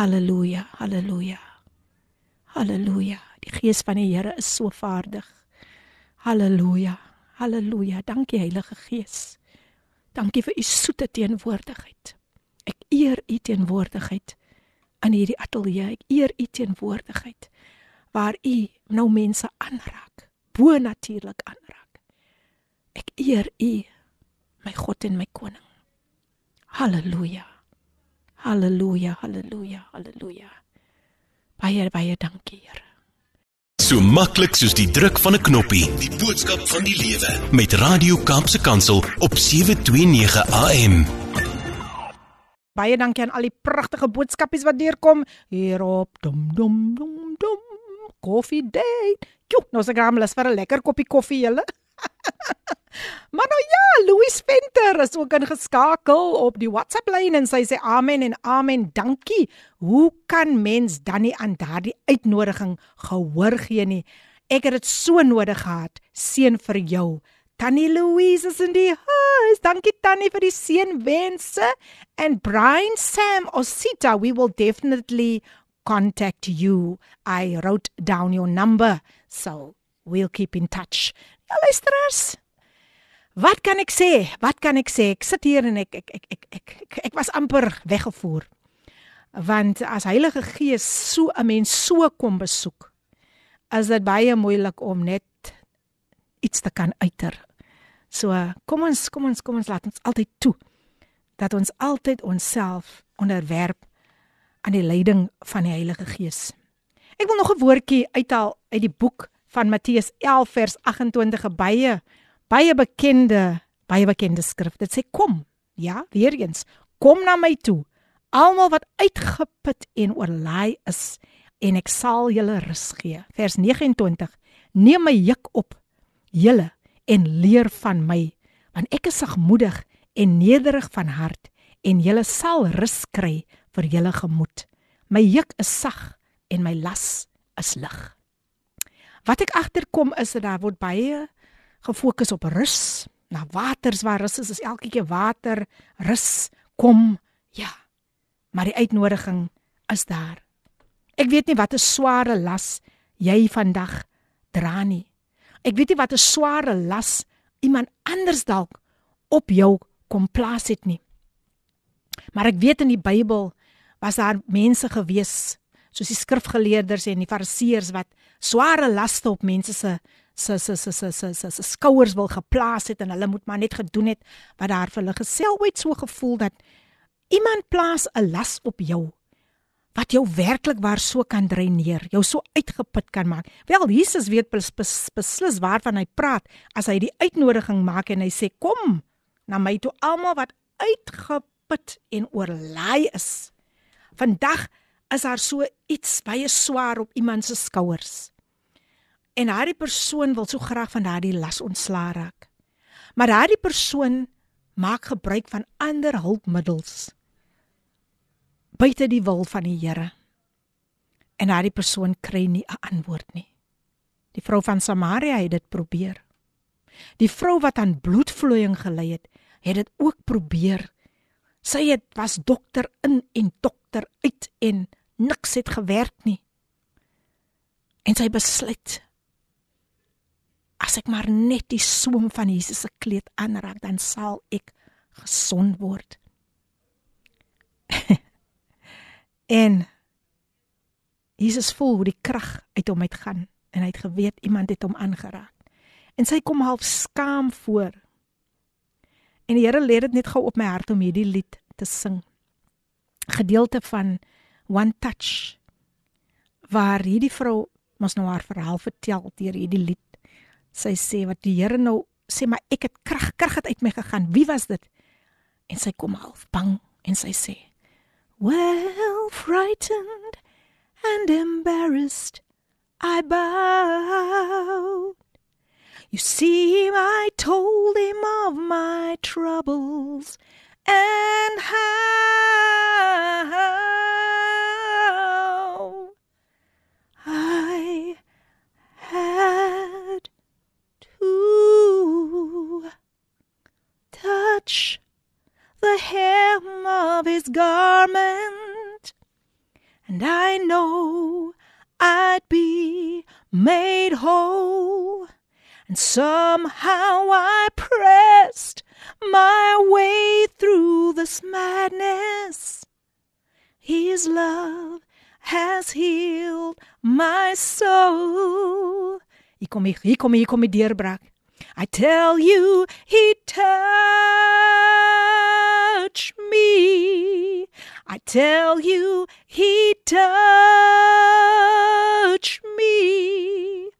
Halleluja, halleluja. Halleluja. Die gees van die Here is so vaardig. Halleluja. Halleluja. Dankie Heilige Gees. Dankie vir u soete teenwoordigheid. Ek eer u teenwoordigheid in hierdie ateljee. Ek eer u teenwoordigheid waar u nou mense aanraak, bo natuurlik aanraak. Ek eer u, my God en my koning. Halleluja. Halleluja, halleluja, halleluja. Baie baie dankie, Here. So maklik soos die druk van 'n knoppie. Die boodskap van die lewe met Radio Kaapse Kansel op 729 AM. Baie dankie aan al die pragtige boodskapies wat deurkom hier op dom dom dom dom koffie date. Jo, nou se hulle vir 'n lekker koppie koffie julle. maar nou ja, Louis Venter is ook ingeskakel op die WhatsApp lyn en sy sê amen en amen, dankie. Hoe kan mens dan nie aan daardie uitnodiging gehoor gee nie? Ek het dit so nodig gehad. Seën vir jou. Tannie Louise is in die huis. Dankie Tannie vir die seënwense. And Brian Sam Osita, we will definitely contact you. I wrote down your number, so we'll keep in touch. Ja, luisterers. Wat kan ek sê? Wat kan ek sê? Ek sit hier en ek ek ek ek ek, ek, ek was amper weggevoer. Want as Heilige Gees so 'n mens so kom besoek, is dit baie moeilik om net iets te kan uiter. So kom ons kom ons kom ons laat ons altyd toe dat ons altyd onsself onderwerp aan die leiding van die Heilige Gees. Ek wil nog 'n woordjie uithaal uit die boek van Matteus 11 vers 28 baie baie bekende baie bekende skrif. Dit sê kom, ja, weer eens, kom na my toe, almal wat uitgeput en oorlaai is, en ek sal julle rus gee. Vers 29. Neem my juk op, julle en leer van my, want ek is sagmoedig en nederig van hart, en julle sal rus kry vir julle gemoed. My juk is sag en my las is lig. Wat ek agterkom is dat daar word baie gefokus op rus, na waters waar rus is, is elke keer water, rus, kom, ja. Maar die uitnodiging is daar. Ek weet nie wat 'n sware las jy vandag dra nie. Ek weet nie wat 'n sware las iemand anders dalk op jou kom plaas het nie. Maar ek weet in die Bybel was daar mense gewees soos die skrifgeleerders en die fariseërs wat sware laste op mense se se se se se se se, se skouers wil geplaas het en hulle moet maar net gedoen het wat daar vir hulle gesel ooit so gevoel dat iemand plaas 'n las op jou wat jou werklik waar so kan dreineer, jou so uitgeput kan maak. Wel Jesus weet bes, bes, beslis waarvan hy praat as hy die uitnodiging maak en hy sê kom na my toe almal wat uitgeput en oorlaai is. Vandag is daar so iets baie swaar op iemand se skouers. En daardie persoon wil so graag van daardie las ontslaa raak. Maar daardie persoon maak gebruik van ander hulpmiddels buite die wil van die Here. En daardie persoon kry nie 'n antwoord nie. Die vrou van Samaria het dit probeer. Die vrou wat aan bloedvloeiing gely het, het dit ook probeer. Sy het was dokter in en dokter uit en niks het gewerk nie. En sy besluit as ek maar net die soem van Jesus se kleed aanraak, dan sal ek gesond word. En Jesus voel hoe die krag uit hom uitgaan en hy het geweet iemand het hom aangeraak. En sy kom half skaam voor. En die Here lê dit net gou op my hart om hierdie lied te sing. Gedeelte van One Touch waar hierdie vrou mos nou haar verhaal vertel deur hierdie lied. Sy sê wat die Here nou sê maar ek het krag krag het uit my gegaan. Wie was dit? En sy kom half bang en sy sê Well frightened and embarrassed I bowed. You see, I told him of my troubles and how I had to touch the hem of his garment, and I know I'd be made whole. And somehow I pressed my way through this madness. His love has healed my soul. Hier kom hier. I tell you, he touched me. I tell you, he touched me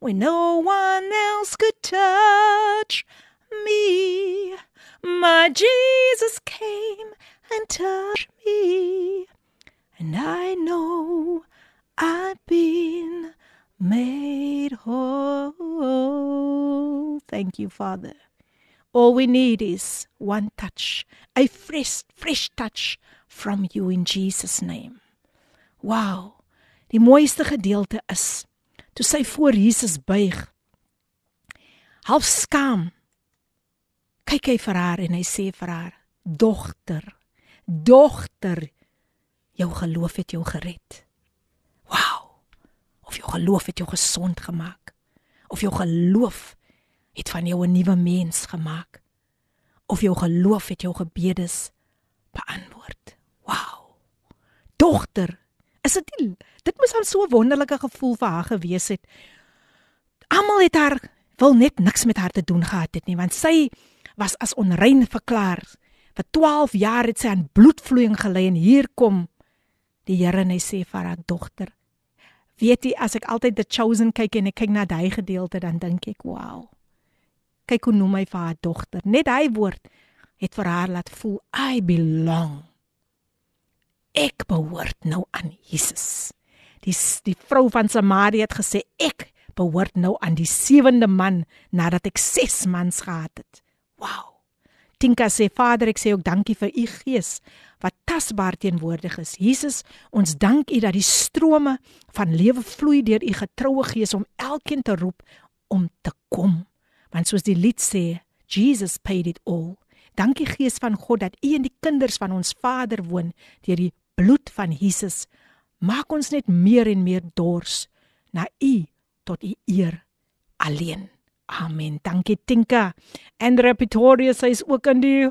when no one else could touch me. My Jesus came and touched me, and I know I've been made whole. Thank you, Father. All we need is one touch, a fresh, fresh touch from you in Jesus name. Wow. Die mooiste gedeelte is toe sy voor Jesus buig. Half skaam. Kyk hy vir haar en hy sê vir haar: "Dogter, dogter, jou geloof het jou gered." Wow. Of jou geloof het jou gesond gemaak. Of jou geloof het van jou 'n nuwe mens gemaak. Of jou geloof het jou gebedes beantwoord. Wow. Dogter, is dit nie dit moes al so 'n wonderlike gevoel vir haar gewees het. Almal het haar wil net niks met haar te doen gehad het nie, want sy was as onrein verklaar. Vir 12 jaar het sy aan bloedvloeiing gely en hier kom die Here en hy sê vir haar dogter. Weet jy as ek altyd the chosen kyk en ek kyk na daai gedeelte dan dink ek, wow. Kyk hoe noem hy vir haar dogter. Net hy woord het vir haar laat voel I belong. Ek behoort nou aan Jesus. Die die vrou van Samaria het gesê ek behoort nou aan die sewende man nadat ek 6 mans gehad het. Wow. Tinka sê Vader, ek sê ook dankie vir u gees wat tasbaar teenwoordig is. Jesus, ons dank u dat die strome van lewe vloei deur u getroue gees om elkeen te roep om te kom. Want soos die lied sê, Jesus paid it all. Dankie Gees van God dat U in die kinders van ons Vader woon deur die bloed van Jesus. Maak ons net meer en meer dors na U tot U eer alleen. Amen. Dankie Tinka. And Repitoria says ook in die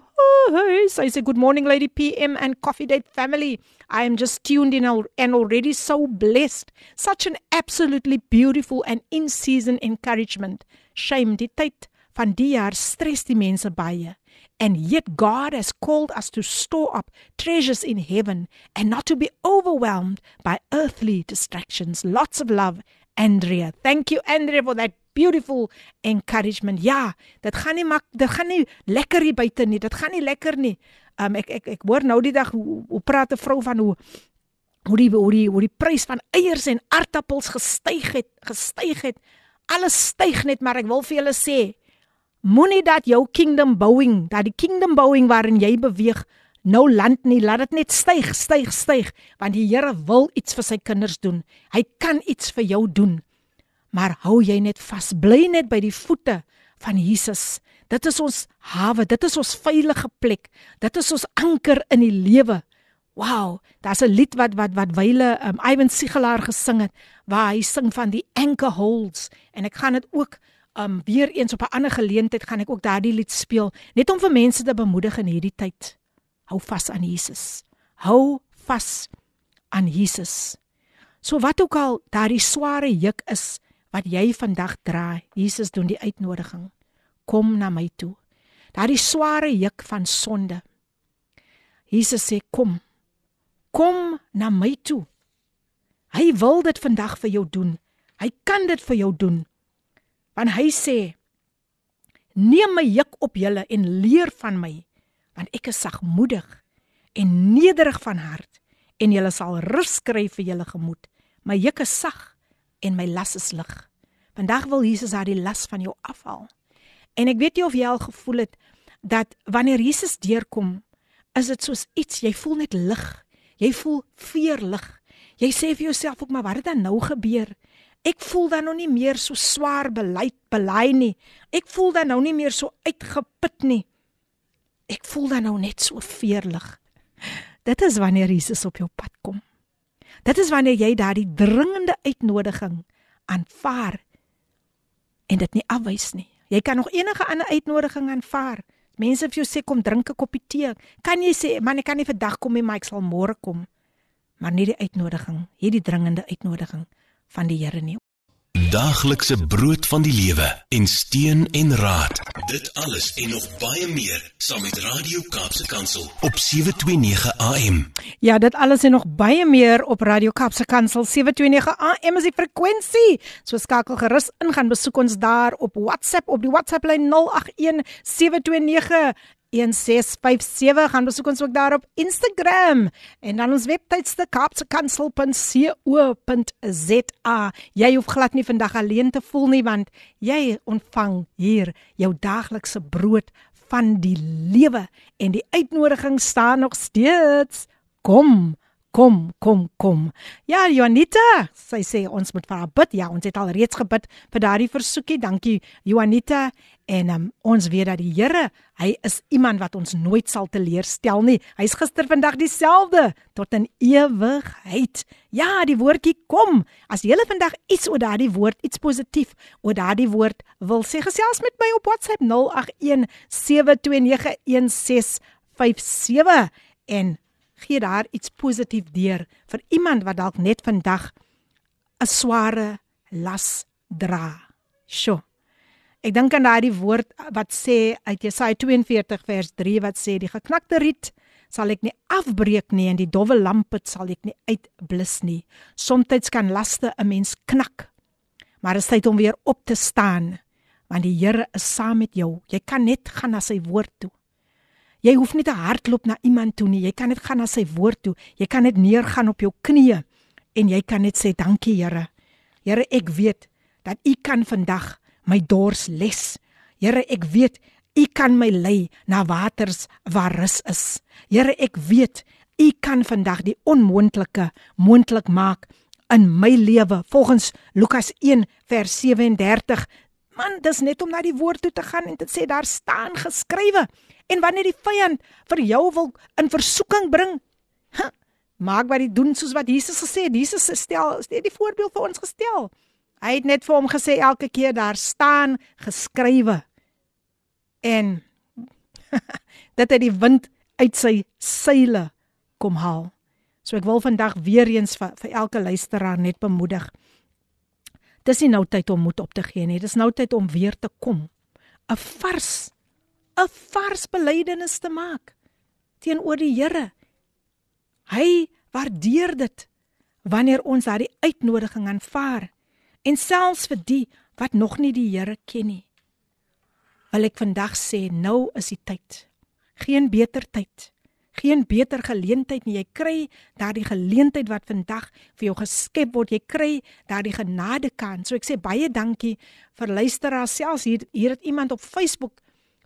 Hey, sy sê good morning lady PM and coffee date family. I am just tuned in and already so blessed. Such an absolutely beautiful and in season encouragement. Shame die tyd van die jaar stres die mense baie. And yet God has called us to store up treasures in heaven and not to be overwhelmed by earthly distractions. Lots of love, Andrea. Thank you Andrea for that beautiful encouragement. Ja, dit gaan nie mak dit gaan nie lekker hier buite nie. Dit gaan nie lekker nie. Um ek ek ek hoor nou die dag hoe, hoe praat 'n vrou van hoe hoe die hoe die hoe die prys van eiers en aartappels gestyg het, gestyg het. Alles styg net, maar ek wil vir julle sê, moenie dat jou kingdom bouing, dat die kingdom bouing waarin jy beweeg nou land nie, laat dit net styg, styg, styg, want die Here wil iets vir sy kinders doen. Hy kan iets vir jou doen. Maar hou jy net vas, bly net by die voete van Jesus. Dit is ons hawe, dit is ons veilige plek. Dit is ons anker in die lewe. Wow, daar's 'n lied wat wat wat wyle um, Ivan Sigelaar gesing het waar hy sing van die anchor holds en ek gaan dit ook um weer eens op 'n ander geleentheid gaan ek ook daardie lied speel net om vir mense te bemoedig in hierdie tyd. Hou vas aan Jesus. Hou vas aan Jesus. So wat ook al daardie sware juk is wat jy vandag dra, Jesus doen die uitnodiging. Kom na my toe. Daardie sware juk van sonde. Jesus sê kom kom na my toe. Hy wil dit vandag vir jou doen. Hy kan dit vir jou doen. Want hy sê: Neem my juk op julle en leer van my, want ek is sagmoedig en nederig van hart en julle sal rus kry vir julle gemoed. My juk is sag en my las is lig. Vandag wil Jesus haar die las van jou afhaal. En ek weet jy of jy al gevoel het dat wanneer Jesus deurkom, is dit soos iets jy voel net lig. Jy voel veerlig. Jy sê vir jouself ook maar wat het dan nou gebeur? Ek voel dan nou nie meer so swaar beleid belei nie. Ek voel dan nou nie meer so uitgeput nie. Ek voel dan nou net so veerlig. Dit is wanneer Jesus op jou pad kom. Dit is wanneer jy daardie dringende uitnodiging aanvaar en dit nie afwys nie. Jy kan nog enige ander uitnodiging aanvaar. Mense vir jou sê kom drink 'n koppie tee. Kan jy sê man ek kan nie vandag kom nie, maar ek sal môre kom. Maar nie die uitnodiging, hierdie dringende uitnodiging van die Here nie. Daaglikse brood van die lewe en steun en raad. Dit alles en nog baie meer saam met Radio Kaapse Kansel op 729 AM. Ja, dit alles en nog baie meer op Radio Kaapse Kansel 729 AM is die frekwensie. So skakel gerus in gaan besoek ons daar op WhatsApp op die WhatsApp lyn 081 729 1657 gaan besoek ons ook daar op Instagram en dan ons webtuiste kapsekansel.co.za. Jy hoef glad nie vandag alleen te voel nie want jy ontvang hier jou daaglikse brood van die lewe en die uitnodiging staan nog steeds. Kom Kom, kom, kom. Ja, Juanita, sy sê ons moet vir haar bid. Ja, ons het al reeds gebid vir daardie versoekie. Dankie, Juanita. En um, ons weet dat die Here, hy is iemand wat ons nooit sal teleurstel nie. Hy's gister vandag dieselfde tot in ewigheid. Ja, die woordjie kom. As jy vandag iets oor daardie woord, iets positief oor daardie woord wil sê, gesels met my op WhatsApp 081 7291657 en gee daar iets positief deur vir iemand wat dalk net vandag 'n sware las dra. Sjoe. Ek dink aan daardie woord wat sê uit Jesaja 42 vers 3 wat sê die geknakte riet sal ek nie afbreek nie en die dowwe lampe sal ek nie uitblus nie. Somstyds kan laste 'n mens knak. Maar dit is tyd om weer op te staan want die Here is saam met jou. Jy kan net gaan na sy woord toe. Jy hoef nie te hardloop na iemand toe nie. Jy kan net gaan na sy woord toe. Jy kan net neergaan op jou knieë en jy kan net sê dankie Here. Here, ek weet dat U kan vandag my dors les. Here, ek weet U kan my lei na waters waar rus is. Here, ek weet U kan vandag die onmoontlike moontlik maak in my lewe volgens Lukas 1 vers 37. Man, dis net om na die woord toe te gaan en dit sê daar staan geskrywe. En wanneer die vyand vir jou wil in versoeking bring, huh, maak wat hy doen soos wat Jesus gesê het. Jesus stel, stel die voorbeeld vir ons gestel. Hy het net vir hom gesê elke keer daar staan geskrywe. En dat hy die wind uit sy seile kom haal. So ek wil vandag weer eens vir, vir elke luisteraar net bemoedig. Dis nie nou tyd om moed op te gee nie. Dis nou tyd om weer te kom. 'n Vars 'n vars belydenis te maak teenoor die Here. Hy waardeer dit wanneer ons daardie uitnodiging aanvaar en selfs vir die wat nog nie die Here ken nie. Wil ek vandag sê nou is die tyd. Geen beter tyd. Geen beter geleentheid nie. Jy kry daardie geleentheid wat vandag vir jou geskep word. Jy kry daardie genade kan. So ek sê baie dankie vir luisteraars. Selfs hier hier het iemand op Facebook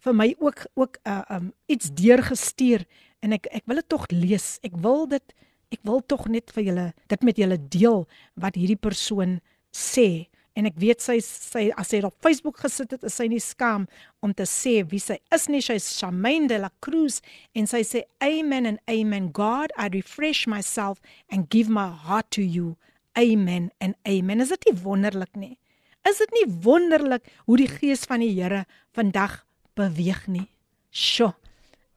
vir my ook ook uh, um iets deurgestuur en ek ek wil dit tog lees. Ek wil dit ek wil tog net vir julle dit met julle deel wat hierdie persoon sê en ek weet sy sy as sy op Facebook gesit het, is sy nie skaam om te sê wie sy is nie. Sy is Charmaine de la Cruz en sy sê amen and amen God, I refresh myself and give my heart to you. Amen and amen. Is dit nie wonderlik nie? Is dit nie wonderlik hoe die gees van die Here vandag beweeg nie? Sjoe.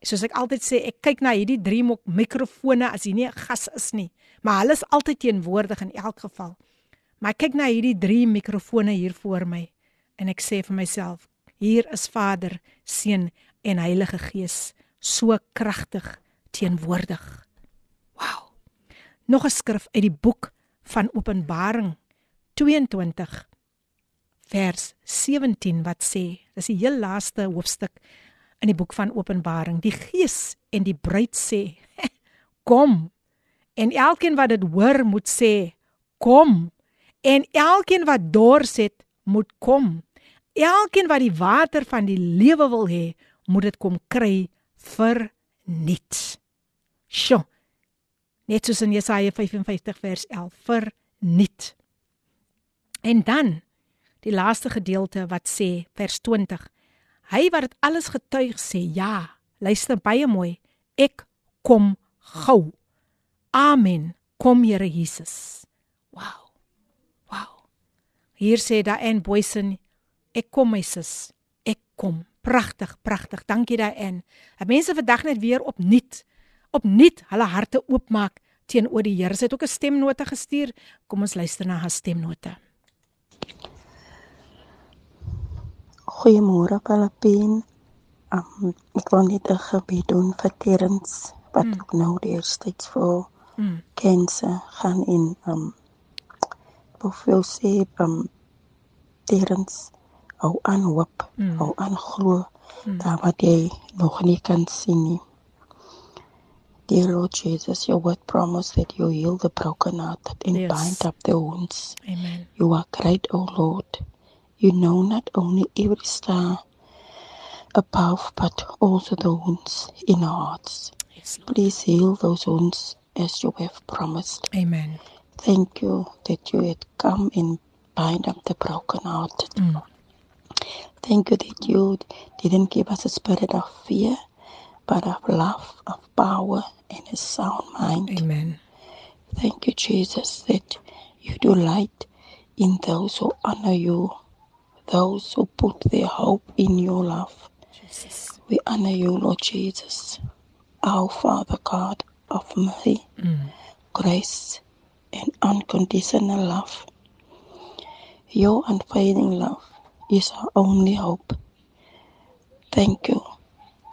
Soos ek altyd sê, ek kyk na hierdie drie mikrofone as hier nie 'n gas is nie, maar hulle is altyd teenwoordig in elk geval. Maar ek kyk na hierdie drie mikrofone hier voor my en ek sê vir myself, hier is Vader, Seun en Heilige Gees so kragtig teenwoordig. Wow. Nog 'n skrif uit die boek van Openbaring 22 vers 17 wat sê, dis die heel laaste hoofstuk in die boek van Openbaring. Die Gees en die bruid sê, kom. En elkeen wat dit hoor moet sê, kom en elkeen wat dors het, moet kom. Elkeen wat die water van die lewe wil hê, moet dit kom kry vir niks. Sjoe. Net soos in Jesaja 55 vers 11 vir niks. En dan die laaste gedeelte wat sê vers 20. Hy wat dit alles getuig sê, ja, luister baie mooi. Ek kom gou. Amen. Kom Here Jesus. Wow. Hier sê Diane Boysen, ek kom my sis. Ek kom. Pragtig, pragtig. Dankie Diane. Dat mense vandag net weer opnuut opnuut hulle harte oopmaak teenoor die Here. Sy het ook 'n stemnote gestuur. Kom ons luister na haar stemnote. Goeiemôre Palapien. Um, ek wil net 'n gebed doen vir Terrens wat mm. nou deur steeds vir mm. kanker gaan in um hoeveel sê um terens hou aan hoop, mm. hou aan glo mm. daar wat jy nog nie kan sien nie. Dear Lord Jesus, your word promised that you heal the brokenhearted and yes. bind up the wounds. Amen. You are great, O oh Lord. You know not only every star above, but also the wounds in our hearts. Yes, Please heal those wounds as you have promised. Amen. Thank you that you had come and bind up the brokenhearted. Mm. Thank you that you didn't give us a spirit of fear, but of love, of power, and a sound mind. Amen. Thank you, Jesus, that you do light in those who honor you, those who put their hope in your love. Jesus. We honor you, Lord Jesus, our Father God of mercy, mm. grace, and unconditional love. Your unfailing love is our only hope. Thank you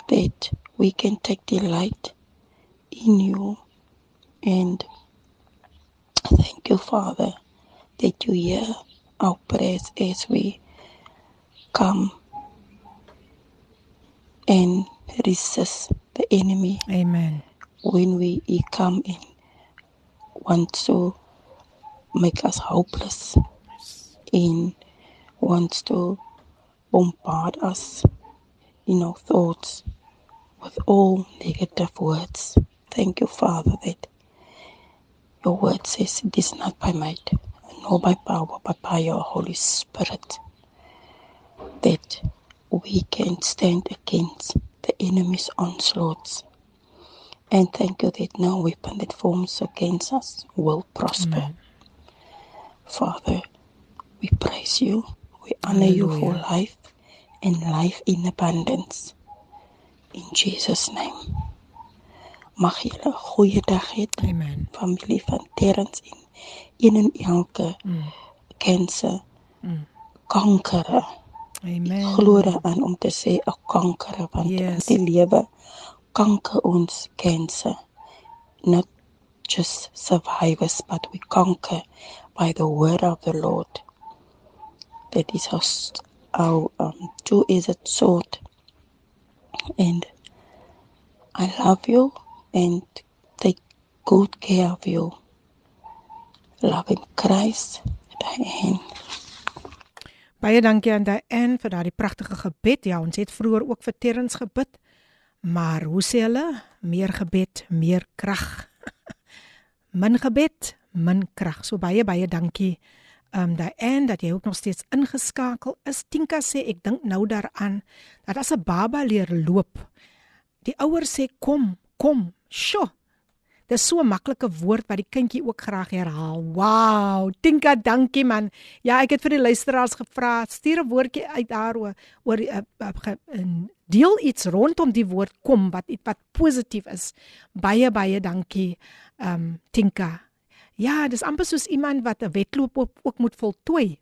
that we can take delight in you and thank you, Father, that you hear our prayers as we come and resist the enemy. Amen. When we come in wants to make us hopeless in wants to bombard us in our thoughts with all negative words. Thank you, Father, that your word says it is not by might nor by power, but by your Holy Spirit that we can stand against the enemy's onslaughts. And thank you that no weapon that forms against us will prosper. Amen. Father, we praise you. We honor you for life and life in abundance. In Jesus' name. Mag julle 'n goeie dag hê, Amen. familie van Terrens en een en elke Mm. kanker, Mm. kanker. Amen. Glo daaraan om te sê 'n kanker want Yes. die lewe conquer ons cancer. Not just survivors, but we conquer by the word of the Lord. That is our, s- our um, two-edged sword. And I love you and take good care of you. Loving Christ, Diane. Baie dankie aan Diane vir daardie pragtige gebed. Ja, ons het vroeër ook vir Terrens gebid Maar hoe sê hulle? Meer gebed, meer krag. min gebed, min krag. So baie baie dankie. Ehm um, daai en dat jy ook nog steeds ingeskakel is. Tinka sê ek dink nou daaraan dat as 'n baba leer loop, die ouers sê kom, kom. Sjoe. Dis so 'n maklike woord wat die kindjie ook graag herhaal. Wow, Tinka, dankie man. Ja, ek het vir die luisteraars gevra, stuur 'n woordjie uit daar oor oor 'n uh, uh, deel iets rondom die woord kom wat iets wat positief is. Baie baie dankie. Ehm um, Tinka. Ja, dis amper soos iemand wat 'n wedloop ook, ook moet voltooi.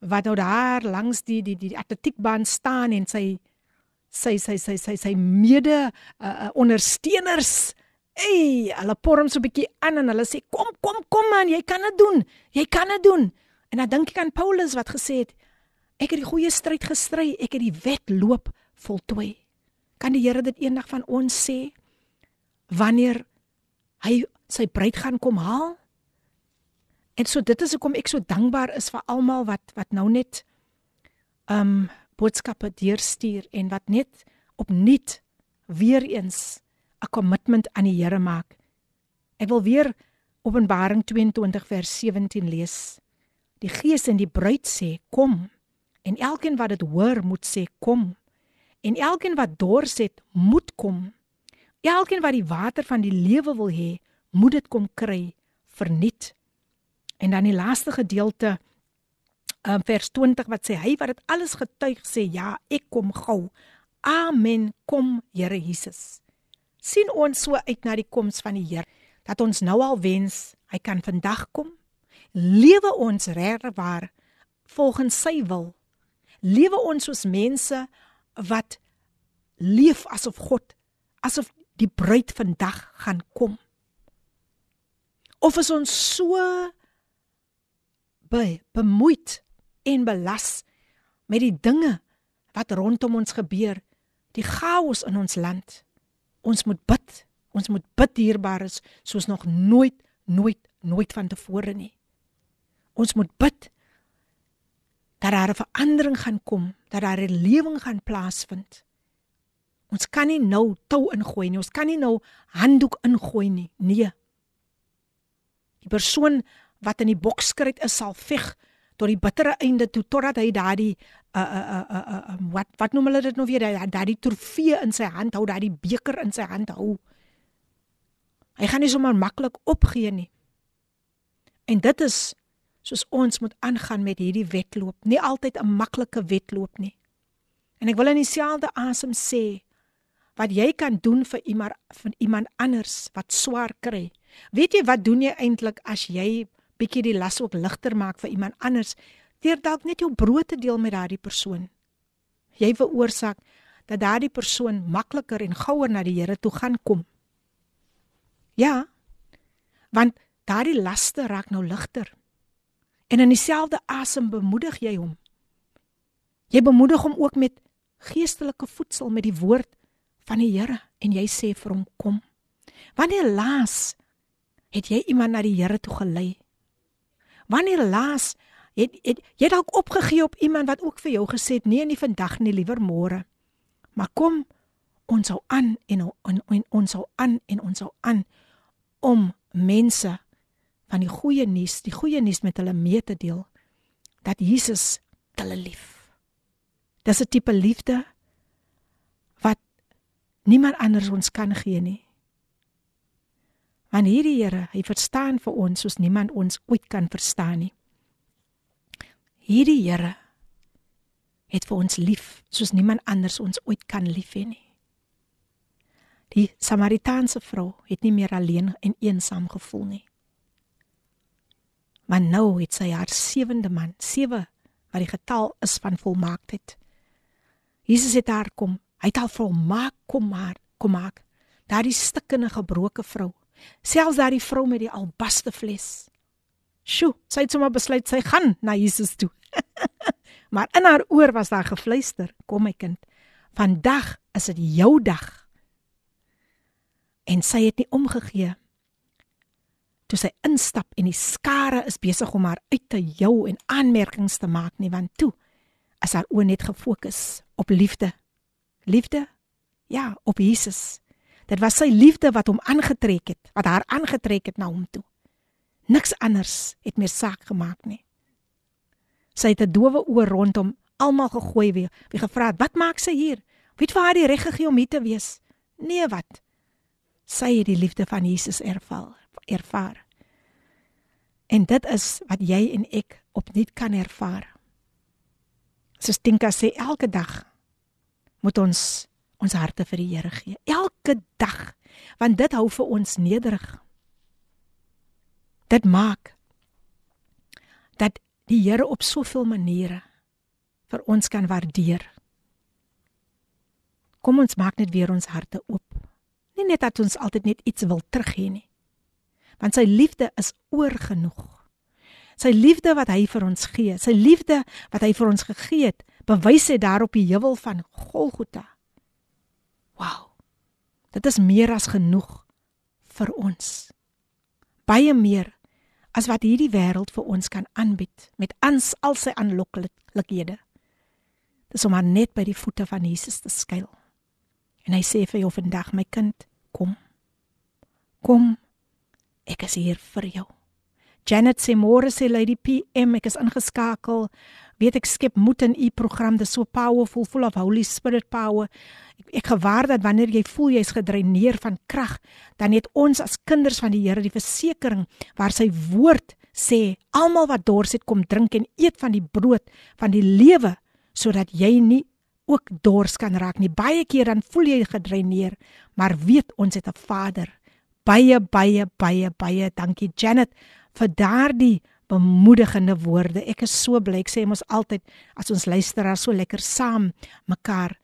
Wat nou daar langs die die die atletiekbaan staan en sy sy sy sy sy sy mede uh, uh, ondersteuners Ey, hulle porm so 'n bietjie aan en hulle sê kom kom kom man, jy kan dit doen. Jy kan dit doen. En dan dink ek aan Paulus wat gesê het ek het die goeie stryd gestry, ek het die wedloop voltooi. Kan die Here dit eendag van ons sê wanneer hy sy bruid gaan kom haal? En so dit is hoekom ek so dankbaar is vir almal wat wat nou net um boodskappe deurstuur en wat net opnuut weer eens 'n kommitment aan die Here maak. Ek wil weer Openbaring 22 vers 17 lees. Die Gees en die bruid sê: "Kom." En elkeen wat dit hoor, moet sê: "Kom." En elkeen wat dors het, moet kom. Elkeen wat die water van die lewe wil hê, moet dit kom kry verniet. En dan die laaste gedeelte um, vers 20 wat sê hy wat dit alles getuig sê ja ek kom gou amen kom Here Jesus sien ons so uit na die koms van die Here dat ons nou al wens hy kan vandag kom. Lewe ons regwaar volgens sy wil. Lewe ons soos mense wat leef asof God asof die bruid vandag gaan kom. Of is ons so be, bemoeid en belas met die dinge wat rondom ons gebeur, die chaos in ons land. Ons moet bid. Ons moet bid dierbares soos nog nooit nooit nooit van tevore nie. Ons moet bid dat daar 'n verandering gaan kom, dat daar 'n lewing gaan plaasvind. Ons kan nie nou tou ingooi nie. Ons kan nie nou handdoek ingooi nie. Nee. Die persoon wat in die bokskryt is sal veg tot die bittere einde toe totdat hy daardie uh uh uh uh, uh wat wat noem hulle dit nou weer? Daardie trofee in sy hand hou daardie beker in sy hand hou. Hy gaan nie sommer maklik opgee nie. En dit is soos ons moet aangaan met hierdie wedloop. Nie altyd 'n maklike wedloop nie. En ek wil in dieselfde asem sê wat jy kan doen vir iemand vir iemand anders wat swaar kry. Weet jy wat doen jy eintlik as jy bietjie die las ook ligter maak vir iemand anders deur dalk net jou brood te deel met daardie persoon. Jy veroorsaak dat daardie persoon makliker en gouer na die Here toe gaan kom. Ja. Want daardie laste raak nou ligter. En in dieselfde asem bemoedig jy hom. Jy bemoedig hom ook met geestelike voedsel met die woord van die Here en jy sê vir hom kom. Wanneer laas het jy iemand na die Here toe gelei? Wanneer laas het, het jy dalk opgegee op iemand wat ook vir jou gesê het nee nie vandag nie liewer môre. Maar kom ons sou aan en, en, en ons sou aan en ons sou aan om mense van die goeie nuus, die goeie nuus met hulle mee te deel dat Jesus hulle lief. Dis 'n tipe liefde wat niemand anders ons kan gee nie. Want hierdie Here, hy verstaan vir ons soos niemand ons ooit kan verstaan nie. Hierdie Here het vir ons lief soos niemand anders ons ooit kan lief hê nie. Die Samaritaanse vrou het nie meer alleen en eensaam gevoel nie. Maar nou het sy haar sewende man, sewe wat die getal is van volmaaktheid. Jesus het haar kom, hy het haar volmaak kom maar kom maak. Daardie stikkende gebroke vrou selfs daardie vrou met die albaste fles. Sjoe, sy het sommer besluit sy gaan na Jesus toe. maar in haar oor was daar gefluister: "Kom my kind, vandag is dit jou dag." En sy het nie omgegee. Toe sy instap en die skare is besig om haar uit te jou en aanmerkings te maak nie, want toe is haar oë net gefokus op liefde. Liefde? Ja, op Jesus. Dit was sy liefde wat hom aangetrek het, wat haar aangetrek het na hom toe. Niks anders het meer saak gemaak nie. Sy het 'n dowe oor rondom almal gegooi weer. Wie gevra het, "Wat maak sy hier? Wie het vir haar die reg gegee om hier te wees?" Nee, wat? Sy het die liefde van Jesus ervaar, ervaar. En dit is wat jy en ek opnuut kan ervaar. Soos Tinka sê, elke dag moet ons ons harte vir die Here gee. Elke dag, want dit hou vir ons nederig. Dit maak dat die Here op soveel maniere vir ons kan waardeer. Kom ons maak net weer ons harte oop. Nie net dat ons altyd net iets wil terug hê nie. Want sy liefde is oor genoeg. Sy liefde wat hy vir ons gee, sy liefde wat hy vir ons gegee het, bewys hy daar op die heuwel van Golgotha. Wow. Dit is meer as genoeg vir ons. Baie meer as wat hierdie wêreld vir ons kan aanbied met ans al sy aanloklikhede. Dis om maar net by die voete van Jesus te skuil. En hy sê vir jou vandag my kind, kom. Kom. Ek is hier vir jou. Janet sê môre sê Lady PM ek is ingeskakel. Weet ek skep moed in u program, dis so powerful, full of Holy Spirit power. Ek, ek gewaar dat wanneer jy voel jy's gedreineer van krag, dan het ons as kinders van die Here die versekering waar sy woord sê, almal wat dors het, kom drink en eet van die brood van die lewe sodat jy nie ook dors kan raak nie. Baie keer dan voel jy gedreineer, maar weet ons het 'n Vader. Baie baie baie baie dankie Janet vir daardie bemoedigende woorde. Ek is so bly. Ek sê mos altyd as ons luisteraars so lekker saam mekaar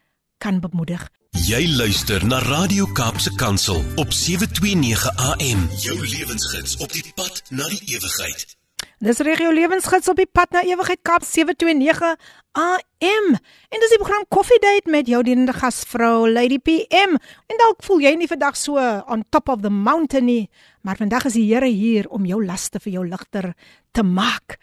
kan bemoedig. Jy luister na Radio Kaapse Kansel op 729 AM. Jou lewensgids op die pad na die ewigheid. Dis regio lewensgids op die pad na ewigheid Kaap 729 AM. En dis die program Coffee Date met jou dienende gasvrou Lady PM. En dalk voel jy nie vandag so on top of the mountain nie, maar vandag is die Here hier om jou laste vir jou ligter te maak.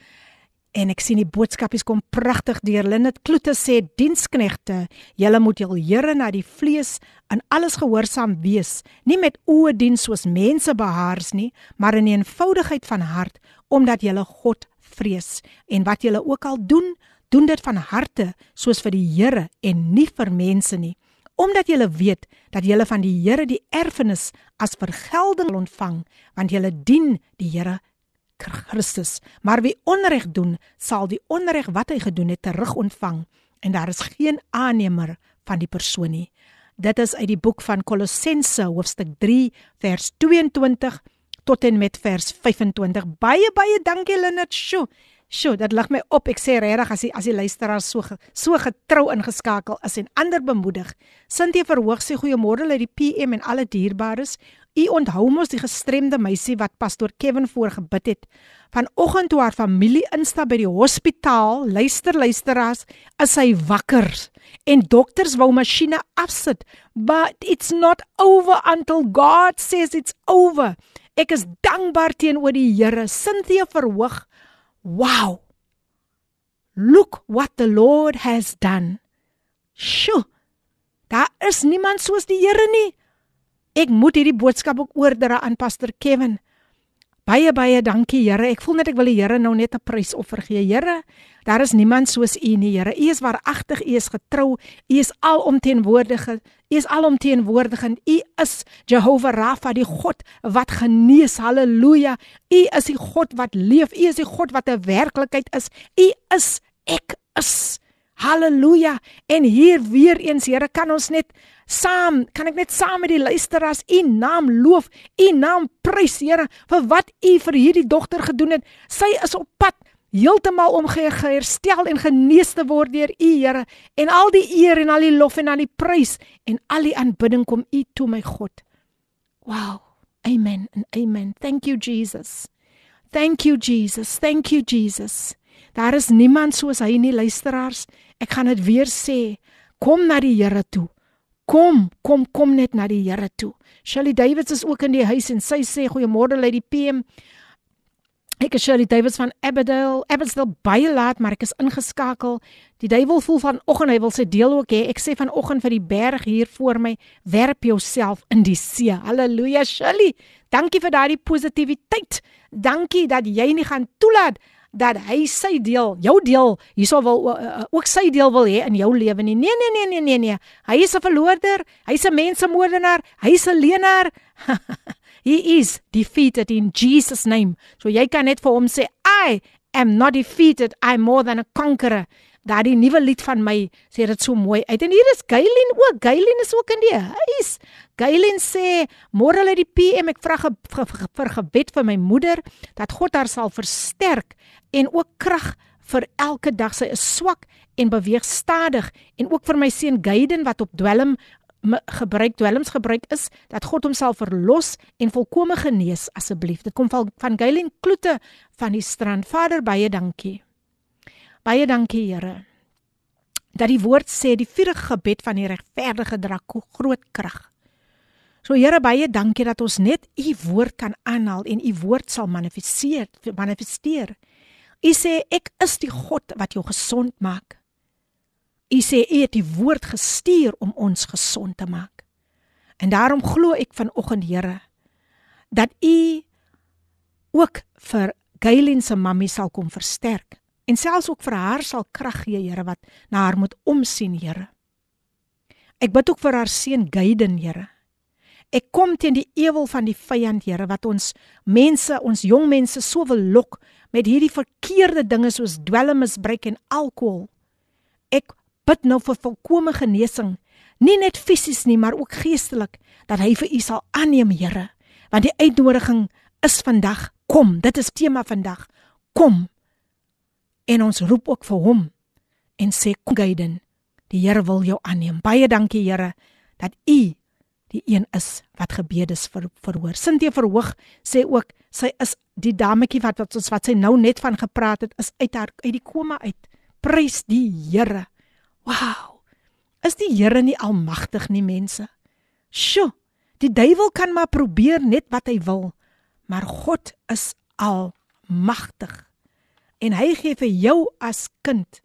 En ek sien die boodskapies kom pragtig deur. Linnet Kloete sê diensknegte, julle moet jul Here na die vlees in alles gehoorsaam wees, nie met oë dien soos mense behaars nie, maar in eenvoudigheid van hart, omdat julle God vrees. En wat julle ook al doen, doen dit van harte soos vir die Here en nie vir mense nie, omdat julle weet dat julle van die Here die erfenis as vergelding ontvang, want julle dien die Here Christus. Maar wie onreg doen, sal die onreg wat hy gedoen het terug ontvang en daar is geen aannemer van die persoon nie. Dit is uit die boek van Kolossense hoofstuk 3 vers 22 tot en met vers 25. Baie baie dankie Leonard. Sjoe. Sjoe, dit lig my op. Ek sê regtig as die as die luisteraars so so getrou ingeskakel is en ander bemoedig. Sintie verhoog sê goeiemôre uit die PM en alle dierbares. U onthou mos die gestremde meisie wat pastoor Kevin voorgebid het. Vanoggend toe haar familie instap by die hospitaal, luister luisteraars, is sy wakker en dokters wou masjiene afsit, but it's not over until God says it's over. Ek is dankbaar teenoor die Here. Cynthia verhoog. Wow. Look what the Lord has done. Sjoe. Daar is niemand soos die Here nie. Ek moet hierdie boodskap ook oordra aan Pastor Kevin. Baie baie dankie Here. Ek voel net ek wil die Here nou net 'n prysoffer gee. Here, daar is niemand soos U nie, Here. U is waaragtig, U is getrou, U is alomteenwoordig. U is alomteenwoordig en U is Jehovah Rafa, die God wat genees. Halleluja. U is die God wat leef. U is die God wat 'n werklikheid is. U is ek is. Halleluja. En hier weer eens, Here, kan ons net saam, kan ek net saam met die luisteraars U naam loof, U naam prys, Here, vir wat U vir hierdie dogter gedoen het. Sy is op pad heeltemal om geherstel en genees te word deur U, Here. En al die eer en al die lof en al die prys en al die aanbidding kom U toe, my God. Wow. Amen and amen. Thank you Jesus. Thank you Jesus. Thank you Jesus. Daar is niemand soos hy nie, luisteraars. Ek gaan dit weer sê. Kom na die Here toe. Kom, kom, kom net na die Here toe. Shelly Davids is ook in die huis en sy sê goeiemôre uit die PM. Ek is Shirley Davids van Aberdale. Aberdale baie laat, maar ek is ingeskakel. Die duiwel voel vanoggend hy wil sy deel ook hê. Ek sê vanoggend vir die berg hier voor my, werp jouself in die see. Halleluja, Shirley. Dankie vir daardie positiwiteit. Dankie dat jy nie gaan toelaat dat hy sy deel, jou deel, hierso wil uh, ook sy deel wil hê in jou lewe nie. Nee, nee, nee, nee, nee, nee. Hy is 'n verloorder. Hy's 'n mensemoordenaar. Hy's 'n leenaar. He is defeated in Jesus name. So jy kan net vir hom sê I am not defeated. I'm more than a conqueror. Daardie nuwe lied van my sê dit so mooi uit. En hier is Gailin ook. Gailin is ook in die huis. Gailin sê môre hulle die PM ek vra vir gebed vir my moeder dat God haar sal versterk en ook krag vir elke dag. Sy is swak en beweeg stadig en ook vir my seun Gaiden wat op dwelm gebruik dwelms gebruik is dat God homself verlos en volkome genees asseblief. Dit kom van van Gailen Kloete van die strand. Vader, baie dankie. Baie dankie, Here. Dat die woord sê die vurige gebed van die regverdige dra groot krag. So Here, baie dankie dat ons net u woord kan aanhaal en u woord sal manifesteer, manifesteer. U sê ek is die God wat jou gesond maak. U sê U het die woord gestuur om ons gesond te maak. En daarom glo ek vanoggend Here dat U ook vir Gailin se mammie sal kom versterk en selfs ook vir haar sal krag gee Here wat na haar moet omsien Here. Ek bid ook vir haar seun Gaiden Here. Ek kom teen die ewel van die vyand Here wat ons mense, ons jong mense so wil lok met hierdie verkeerde dinge soos dwelmmisbruik en alkohol. Ek bid nou vir volkomme genesing, nie net fisies nie, maar ook geestelik, dat hy vir u sal aanneem, Here, want die uitnodiging is vandag, kom, dit is tema vandag. Kom. En ons roep ook vir hom en sê kom Gaiden, die Here wil jou aanneem. Baie dankie, Here, dat u die een is wat gebedes ver, verhoor. Sintie verhoog sê ook sy is die dametjie wat wat ons wat sy nou net van gepraat het is uit haar uit die koma uit. Prys die Here. Wow. Is die Here nie almagtig nie, mense? Sjoe. Die duiwel kan maar probeer net wat hy wil, maar God is almagtig. En hy gee vir jou as kind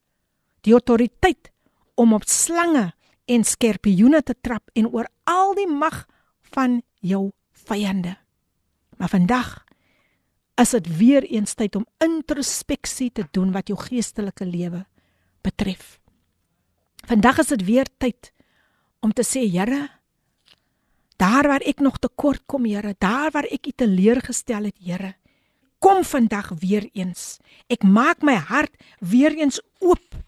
die autoriteit om op slange en skorpioene te trap en oor al die mag van jou vyande. Maar vandag is dit weer eens tyd om introspeksie te doen wat jou geestelike lewe betref. Vandag is dit weer tyd om te sê Here, daar waar ek nog tekort kom, Here, daar waar ek U teleurgestel het, Here, kom vandag weer eens. Ek maak my hart weer eens oop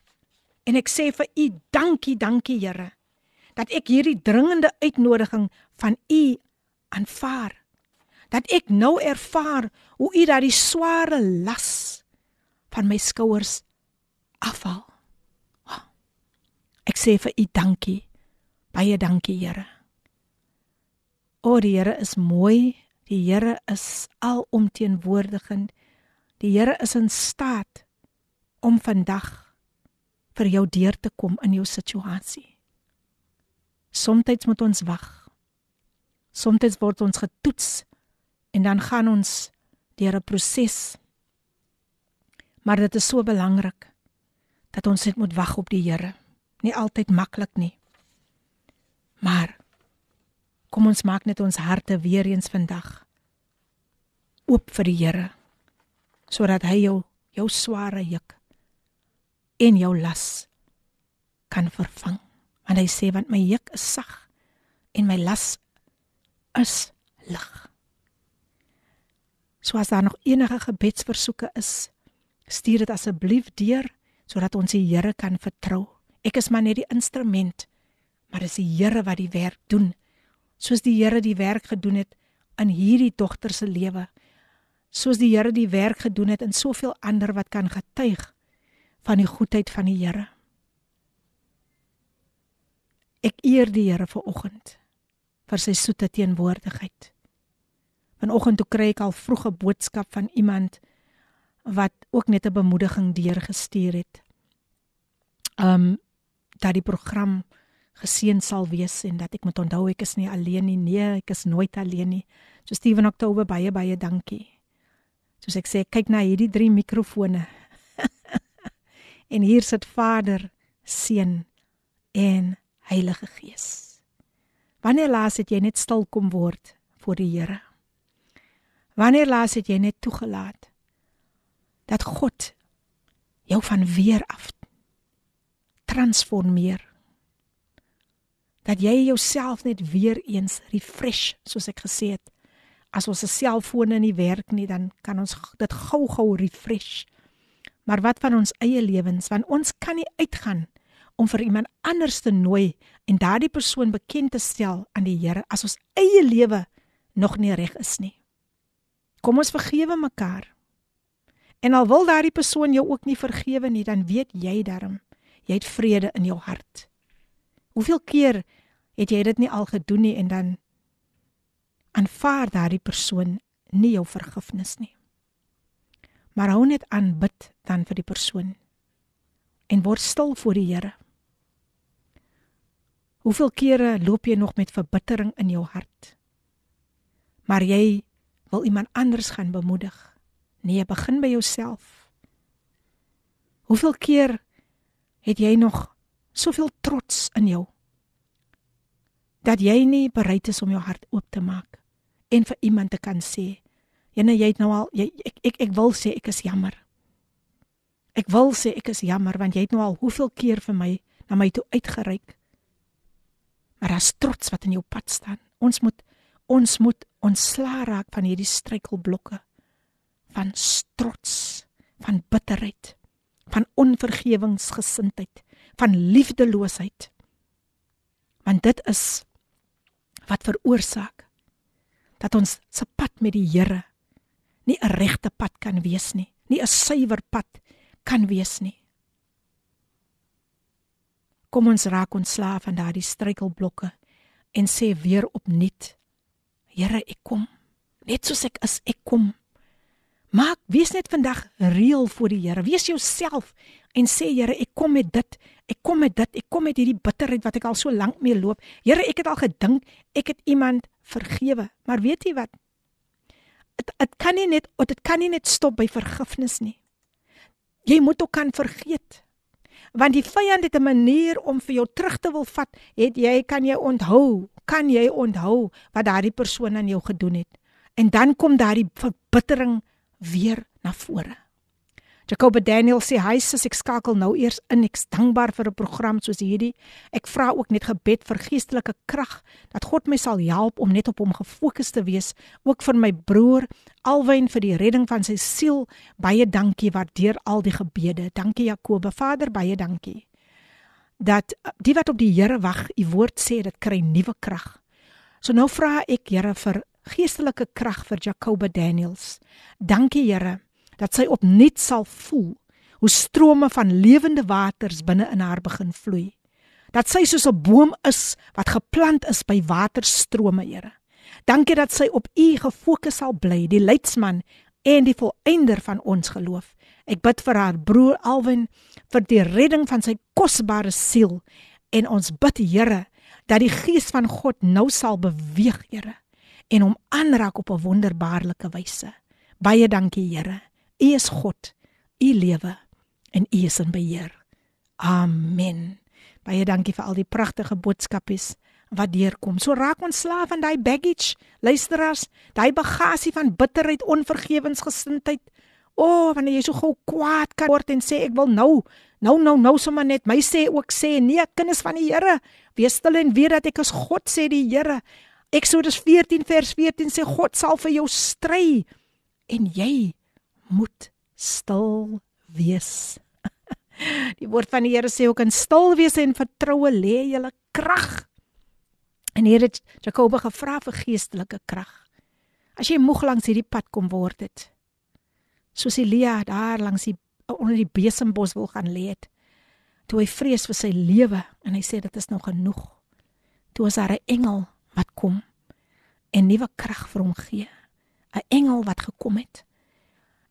en ek sê vir U dankie, dankie, Here, dat ek hierdie dringende uitnodiging van U aanvaar. Dat ek nou ervaar hoe U daardie sware las van my skouers afhaal. Ek sê vir U dankie. Baie dankie, Here. O, die Here is mooi. Die Here is alomteenwoordigend. Die Here is in staat om vandag vir jou deur te kom in jou situasie. Somstyds moet ons wag. Somstyds word ons getoets en dan gaan ons deur 'n proses. Maar dit is so belangrik dat ons net moet wag op die Here nie altyd maklik nie. Maar kom ons maak net ons harte weer eens vandag oop vir die Here sodat hy jou jou sware juk en jou las kan vervang. Want hy sê want my juk is sag en my las is lig. So as daar nog enige gebedsversoeke is, stuur dit asseblief deur sodat ons die Here kan vertrou. Ek is maar net die instrument, maar dis die Here wat die werk doen. Soos die Here die werk gedoen het in hierdie dogter se lewe. Soos die Here die werk gedoen het in soveel ander wat kan getuig van die goedheid van die Here. Ek eer die Here vir oggend vir sy soete teenwoordigheid. Vanoggend toe kry ek al vroeë boodskap van iemand wat ook net 'n bemoediging deurgestuur het. Um dat die program geseën sal wees en dat ek moet onthou ek is nie alleen nie. Nee, ek is nooit alleen nie. So Steven Oktober baie baie dankie. Soos ek sê, kyk na hierdie drie mikrofone. en hier sit Vader, Seun en Heilige Gees. Wanneer laas het jy net stil kom word voor die Here? Wanneer laas het jy net toegelaat dat God jou van weer af transformeer? Dat jy jouself net weer eens refresh, soos ek gesê het. As ons se selfone nie werk nie, dan kan ons dit gou-gou refresh. Maar wat van ons eie lewens? Want ons kan nie uitgaan om vir iemand anders te nooi en daardie persoon bekend te stel aan die Here as ons eie lewe nog nie reg is nie. Kom ons vergewe mekaar. En al wil daardie persoon jou ook nie vergewe nie, dan weet jy darm, jy het vrede in jou hart. Hoeveel keer het jy dit nie al gedoen nie en dan aanvaar daardie persoon nie jou vergifnis nie. Maar hou net aan bid dan vir die persoon en word stil voor die Here. Hoeveel kere loop jy nog met verbittering in jou hart? Maar jy wil iemand anders gaan bemoedig. Nee, begin by jouself. Hoeveel keer het jy nog soveel trots in jou dat jy nie bereid is om jou hart oop te maak en vir iemand te kan sê, "Jene, jy het nou al jy, ek ek ek wil sê ek is jammer." Ek wil sê ek is jammer want jy het nou al hoeveel keer vir my na my toe uitgereik. Maar daar's trots wat in jou pad staan. Ons moet ons moet ontslaa raak van hierdie struikelblokke van trots, van bitterheid, van onvergewingsgesindheid, van liefdeloosheid. Want dit is wat veroorsaak dat ons se pad met die Here nie 'n regte pad kan wees nie, nie 'n suiwer pad kan wees nie. Kom ons raak ontslaaf van daardie struikelblokke en sê weer opnuut Here, ek kom. Net soos ek is, ek kom. Maak wees net vandag reël voor die Here. Wees jouself en sê Here, ek kom met dit. Ek kom met dit. Ek kom met hierdie bitterheid wat ek al so lank mee loop. Here, ek het al gedink ek het iemand vergewe. Maar weet jy wat? Dit kan nie net dit kan nie net stop by vergifnis nie. Jy moet ook kan vergeet. Want die vyand het 'n manier om vir jou terug te wil vat. Het jy kan jy onthou kan jy onthou wat daardie persoon aan jou gedoen het? En dan kom daardie verbittering weer na vore. Jacob Daniel sê hy sê ek skakel nou eers in ek's dankbaar vir 'n program soos hierdie. Ek vra ook net gebed vir geestelike krag dat God my sal help om net op hom gefokus te wees, ook vir my broer Alwyn vir die redding van sy siel. Baie dankie waardeer al die gebede. Dankie Jacob, Vader, baie dankie dat die wat op die Here wag, u woord sê dit kry nuwe krag. So nou vra ek Here vir geestelike krag vir Jacob Daniels. Dankie Here dat sy opnuut sal voel hoe strome van lewende waters binne in haar begin vloei. Dat sy soos 'n boom is wat geplant is by waterstrome, Here. Dankie dat sy op U gefokus sal bly, die leidsman en die volëinder van ons geloof. Ek bid vir haar broer Alwyn vir die redding van sy kosbare siel en ons bid Here dat die gees van God nou sal beweeg Here en hom aanraak op 'n wonderbaarlike wyse. Baie dankie Here. U is God. U lewe en U is in beheer. Amen. Baie dankie vir al die pragtige boodskapies wat deurkom. So raak ons slaaf van daai baggage, luisteraars, daai bagasie van bitterheid, onvergewensgesindheid, O, oh, wanneer jy so gou kwaad kan word en sê ek wil nou, nou nou nou sommer net my sê ook sê nee, kinders van die Here, wees stil en weet dat ek as God sê die Here. Eksodus 14 vers 14 sê God sal vir jou stry en jy moet stil wees. Die woord van die Here sê ook in stil wees en vertroue lê julle krag. En hier het Jakob gevra vir geestelike krag. As jy moeg langs hierdie pad kom word het, soos Elia daar langs die onder die besembos wil gaan lê het. Toe hy vrees vir sy lewe en hy sê dit is nog genoeg. Toe was daar 'n engel wat kom en nuwe krag vir hom gee. 'n Engel wat gekom het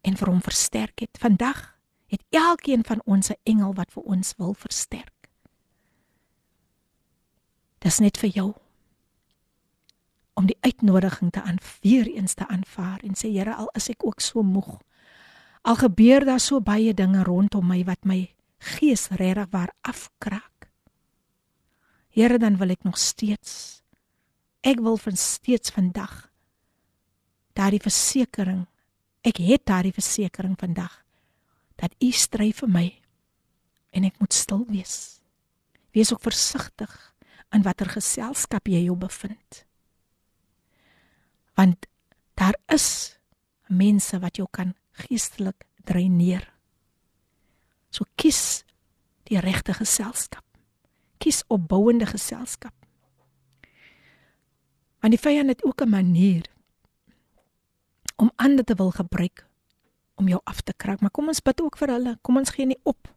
en vir hom versterk het. Vandag het elkeen van ons 'n engel wat vir ons wil versterk. Dis net vir jou om die uitnodiging te aan weer eens te aanvaar en sê Here al is ek ook so moeg al gebeur daar so baie dinge rondom my wat my gees regtig waar afkraak Here dan wil ek nog steeds ek wil van steeds vandag daardie versekering ek het daardie versekering vandag dat u stry vir my en ek moet stil wees wees ook versigtig in watter geselskap jy jou bevind want daar is mense wat jou kan geestelik dreineer. So kies die regte geselskap. Kies opbouende geselskap. Want die vyand het ook 'n manier om ander te wil gebruik om jou af te krak, maar kom ons bid ook vir hulle. Kom ons gee nie op.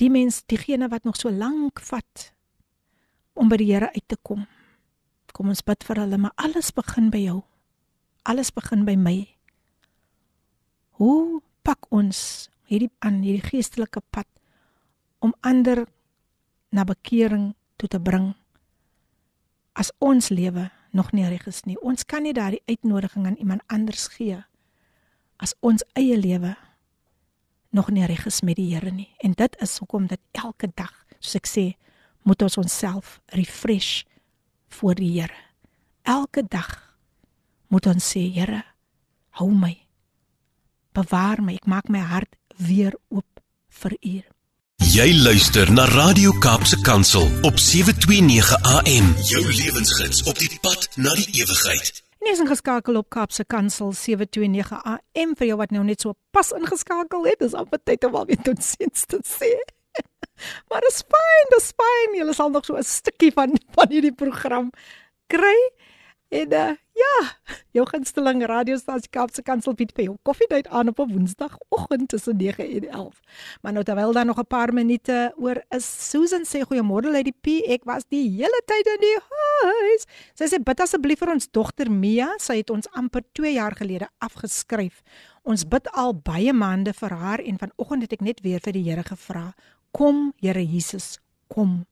Die mens, diegene wat nog so lank vat om by die Here uit te kom. Kom ons bid vir hulle, maar alles begin by jou. Alles begin by my. Hoe pak ons hierdie aan hierdie geestelike pad om ander na bekering toe te bring as ons lewe nog nie reg is nie. Ons kan nie daardie uitnodiging aan iemand anders gee as ons eie lewe nog nie reg is met die Here nie. En dit is hoekom dit elke dag, soos ek sê, moet ons onsself refresh voor die Here. Elke dag moet ons sê, Here, hou my. Bewaar my. Ek maak my hart weer oop vir U. Jy luister na Radio Kaapse Kansel op 729 AM. Jou lewensgids op die pad na die ewigheid. Nee, is ingeskakel op Kaapse Kansel 729 AM vir jou wat nou net so pas ingeskakel het. Dis amper tyd om alweer tot sins te sê. maar dis fyn, dis fyn. Jy sal nog so 'n stukkie van van hierdie program kry. En uh, ja, jou gunsteling radiostasie Kaapse Kansel bied vir jou koffiedייט aan op 'n Woensdagoggend tussen 9 en 11. Maar nou terwyl daar nog 'n paar minute oor is, Susan sê goeiemôre Lady P. Ek was die hele tyd in die huis. Sy sê bid asseblief vir ons dogter Mia. Sy het ons amper 2 jaar gelede afgeskryf. Ons bid al baie maande vir haar en vanoggend het ek net weer vir die Here gevra. Kom, Here Jesus, kom.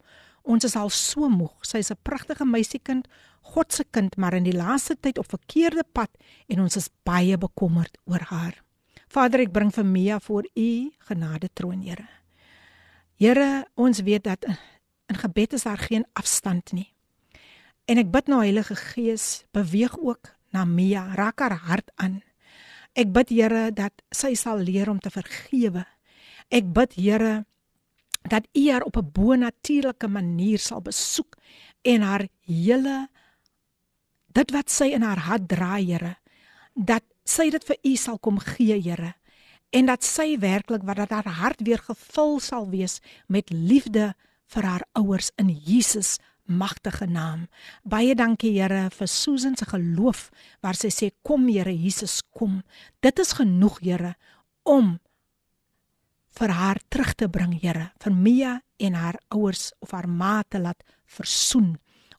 Ons is al so moeg. Sy is 'n pragtige meisiekind, God se kind, maar in die laaste tyd op verkeerde pad en ons is baie bekommerd oor haar. Vader, ek bring vir Mia voor U genade troon, Here. Here, ons weet dat in gebed is daar geen afstand nie. En ek bid nou Heilige Gees, beweeg ook na Mia, raak haar hart aan. Ek bid Here dat sy sal leer om te vergewe. Ek bid Here dat U haar op 'n bo-natuurlike manier sal besoek en haar hele dit wat sy in haar hart dra, Here, dat sy dit vir U sal kom gee, Here, en dat sy werklik wat dat haar hart weer gevul sal wees met liefde vir haar ouers in Jesus magtige naam. Baie dankie Here vir Susan se geloof waar sy sê kom Here Jesus kom. Dit is genoeg Here om vir haar terug te bring, Here, vir Mia en haar ouers of haar ma te laat versoen.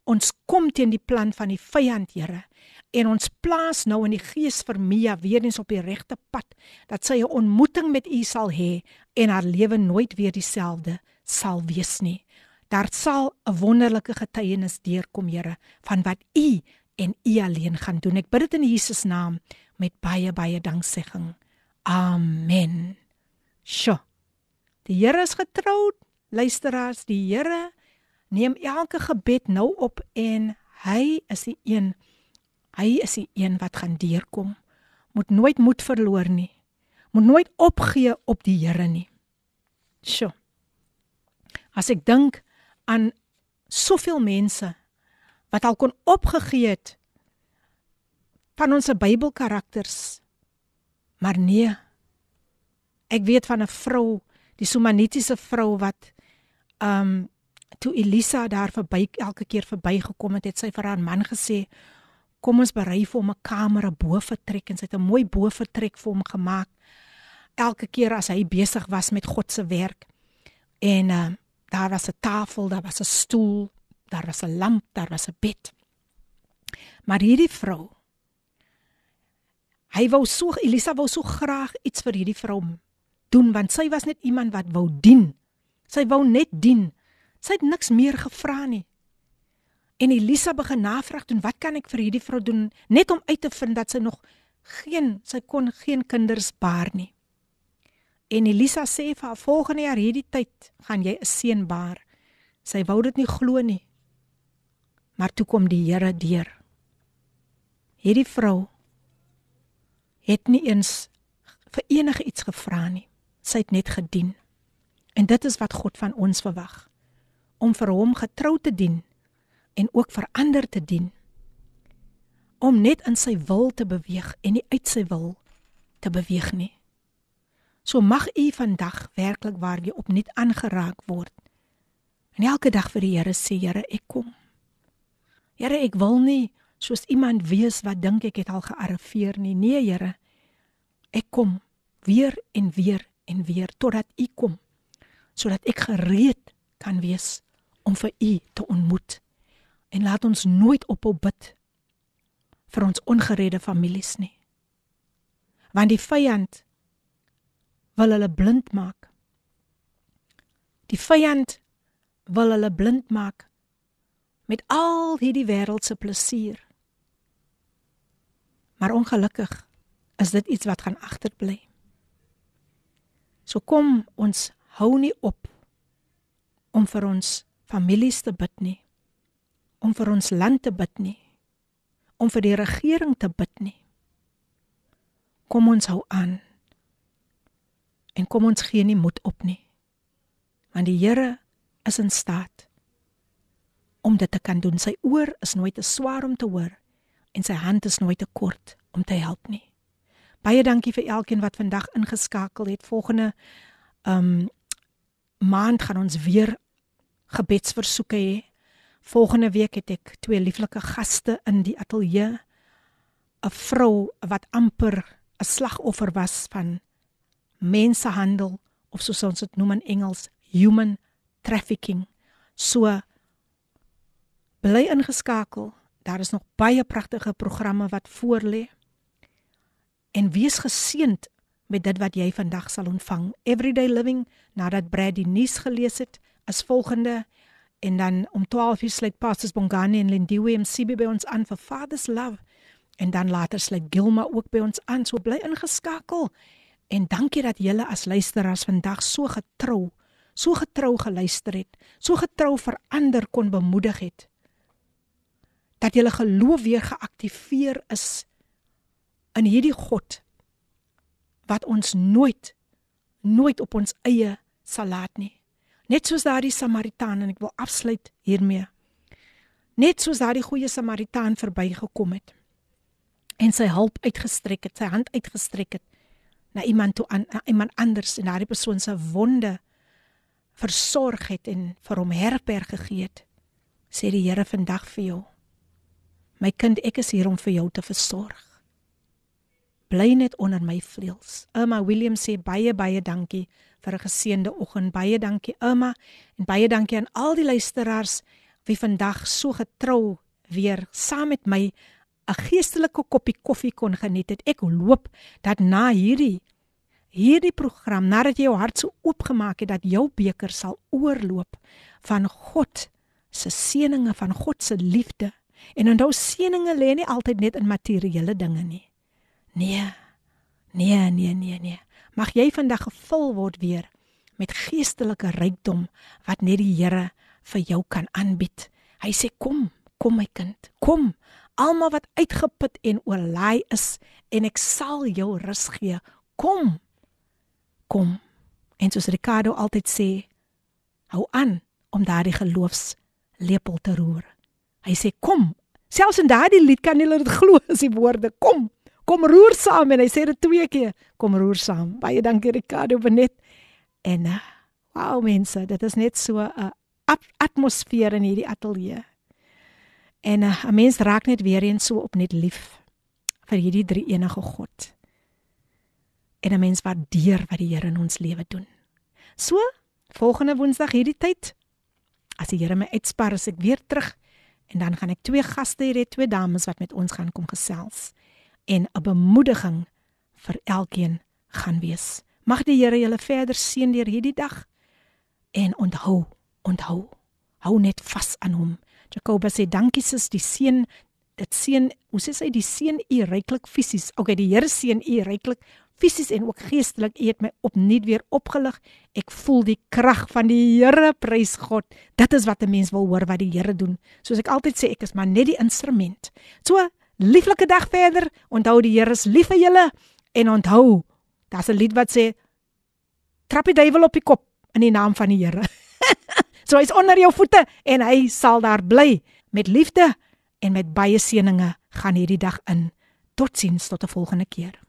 Ons kom teen die plan van die vyand, Here, en ons plaas nou in die gees vir Mia weer eens op die regte pad, dat sy 'n ontmoeting met U sal hê en haar lewe nooit weer dieselfde sal wees nie. Daar sal 'n wonderlike getuienis deurkom, Here, van wat U en U alleen gaan doen. Ek bid dit in Jesus naam met baie baie danksegging. Amen. Sjoe. Die Here is getrou. Luisteraars, die Here neem elke gebed nou op en hy is die een hy is die een wat gaan deurkom. Moet nooit moed verloor nie. Moet nooit opgee op die Here nie. Sjoe. As ek dink aan soveel mense wat al kon opgegee het van ons Bybelkarakters. Maar nee. Ek weet van 'n vrou die Sumanitiese vrou wat um, toe Elisa daar verby elke keer verbygekom het, het sy vir haar man gesê kom ons berei vir hom 'n kamer bo vertrek en sy het 'n mooi bo vertrek vir hom gemaak elke keer as hy besig was met God se werk en uh, daar was 'n tafel, daar was 'n stoel, daar was 'n lamp, daar was 'n bed. Maar hierdie vrou hy wou so Elisa wou so graag iets vir hierdie vrou doen want sy was net iemand wat wou dien. Sy wou net dien. Sy het niks meer gevra nie. En Elisa begin navraag doen, wat kan ek vir hierdie vrou doen net om uit te vind dat sy nog geen sy kon geen kinders baar nie. En Elisa sê vir haar volgende jaar hierdie tyd gaan jy 'n seun baar. Sy wou dit nie glo nie. Maar toe kom die Here deur. Hierdie vrou het nie eens vir enige iets gevra nie. Sy het net gedien. En dit is wat God van ons verwag. Om vir hom getrou te dien en ook vir ander te dien. Om net in sy wil te beweeg en nie uit sy wil te beweeg nie. So mag u vandag werklik waar jy opnuut aangeraak word. En elke dag vir die Here sê, Here, ek kom. Here, ek wil nie soos iemand wees wat dink ek het al gearriveer nie. Nee, Here. Ek kom weer en weer en weer totdat u kom sodat ek gereed kan wees om vir u te ontmoet. En laat ons nooit ophou bid vir ons ongeredde families nie. Want die vyand wil hulle blind maak. Die vyand wil hulle blind maak met al hierdie wêreldse plesier. Maar ongelukkig is dit iets wat gaan agterbly. So kom ons hou nie op om vir ons families te bid nie. Om vir ons land te bid nie. Om vir die regering te bid nie. Kom ons hou aan. En kom ons gee nie moed op nie. Want die Here is in staat om dit te kan doen. Sy oor is nooit te swaar om te hoor en sy hand is nooit te kort om te help nie. Baie dankie vir elkeen wat vandag ingeskakel het. Volgende ehm um, maand gaan ons weer gebedsversoeke hê. Volgende week het ek twee lieflike gaste in die ateljee. 'n Vrou wat amper 'n slagoffer was van mensehandel of soos ons dit noem in Engels human trafficking. So bly ingeskakel. Daar is nog baie pragtige programme wat voorlê. En wees geseënd met dit wat jy vandag sal ontvang. Everyday living nadat Brad die nuus gelees het, as volgende en dan om 12 uur sluit Pastors Bongani en Lindiwe MCB by ons aan vir Father's Love en dan later sluit Gilma ook by ons aan. So bly ingeskakel. En dankie dat julle as luisteraars vandag so getrou, so getrou geluister het, so getrou verander kon bemoedig het. Dat julle geloof weer geaktiveer is in hierdie God wat ons nooit nooit op ons eie sal laat nie. Net soos daardie Samaritaan en ek wil afsluit hiermee. Net soos daardie goeie Samaritaan verbygekom het en sy hulp uitgestrek het, sy hand uitgestrek het na iemand toe aan iemand anders en daardie persoon se wonde versorg het en vir hom herberg gegee het. Sê die Here vandag vir jou. My kind, ek is hier om vir jou te versorg. Bly net onder my vleuels. Emma Williams sê baie baie dankie vir 'n geseënde oggend. Baie dankie Emma en baie dankie aan al die luisteraars wie vandag so getrou weer saam met my 'n geestelike koppie koffie kon geniet het. Ek hoop dat na hierdie hierdie program, nadat jy jou hart so oopgemaak het dat jou beker sal oorloop van God se seëninge, van God se liefde. En onthou seëninge lê nie altyd net in materiële dinge nie. Nee. Nee, nee, nee, nee mag jy vandag gevul word weer met geestelike rykdom wat net die Here vir jou kan aanbied. Hy sê kom, kom my kind, kom. Almal wat uitgeput en oorlaai is en ek sal jou rus gee. Kom. Kom. En soos Ricardo altyd sê, hou aan om daardie geloofs lepel te roer. Hy sê kom. Selfs in daardie lied kan jy dit glo as die woorde kom kom roer saam en hy sê dit twee keer. Kom roer saam. Baie dankie Ricardo Benet en uh, wow mense dit is net so 'n uh, atmosfeer in hierdie ateljee en uh, 'n mens raak net weer eens so op net lief vir hierdie drie enige God. En 'n mens waardeer wat die Here in ons lewe doen. So volgende woensdag hierdie tyd as die Here my uitspar as ek weer terug en dan gaan ek twee gaste hê twee dames wat met ons gaan kom gesels en 'n bemoediging vir elkeen gaan wees. Mag die Here julle verder seën deur hierdie dag en onthou, onthou, hou net vas aan hom. Jacoba sê dankie sis, die seën dit seën, hoe sê sy die seën u ryklik fisies. Okay, die Here seën u ryklik fisies en ook geestelik. U het my opnuut weer opgelig. Ek voel die krag van die Here, prys God. Dit is wat 'n mens wil hoor wat die Here doen. Soos ek altyd sê, ek is maar net die instrument. So, lieflike dag verder. Onthou die Here is lief vir julle en onthou, daar's 'n lied wat sê trap die duiwel op die kop in die naam van die Here. so hy's onder jou voete en hy sal daar bly met liefde en met baie seëninge gaan hierdie dag in. Totsiens tot 'n volgende keer.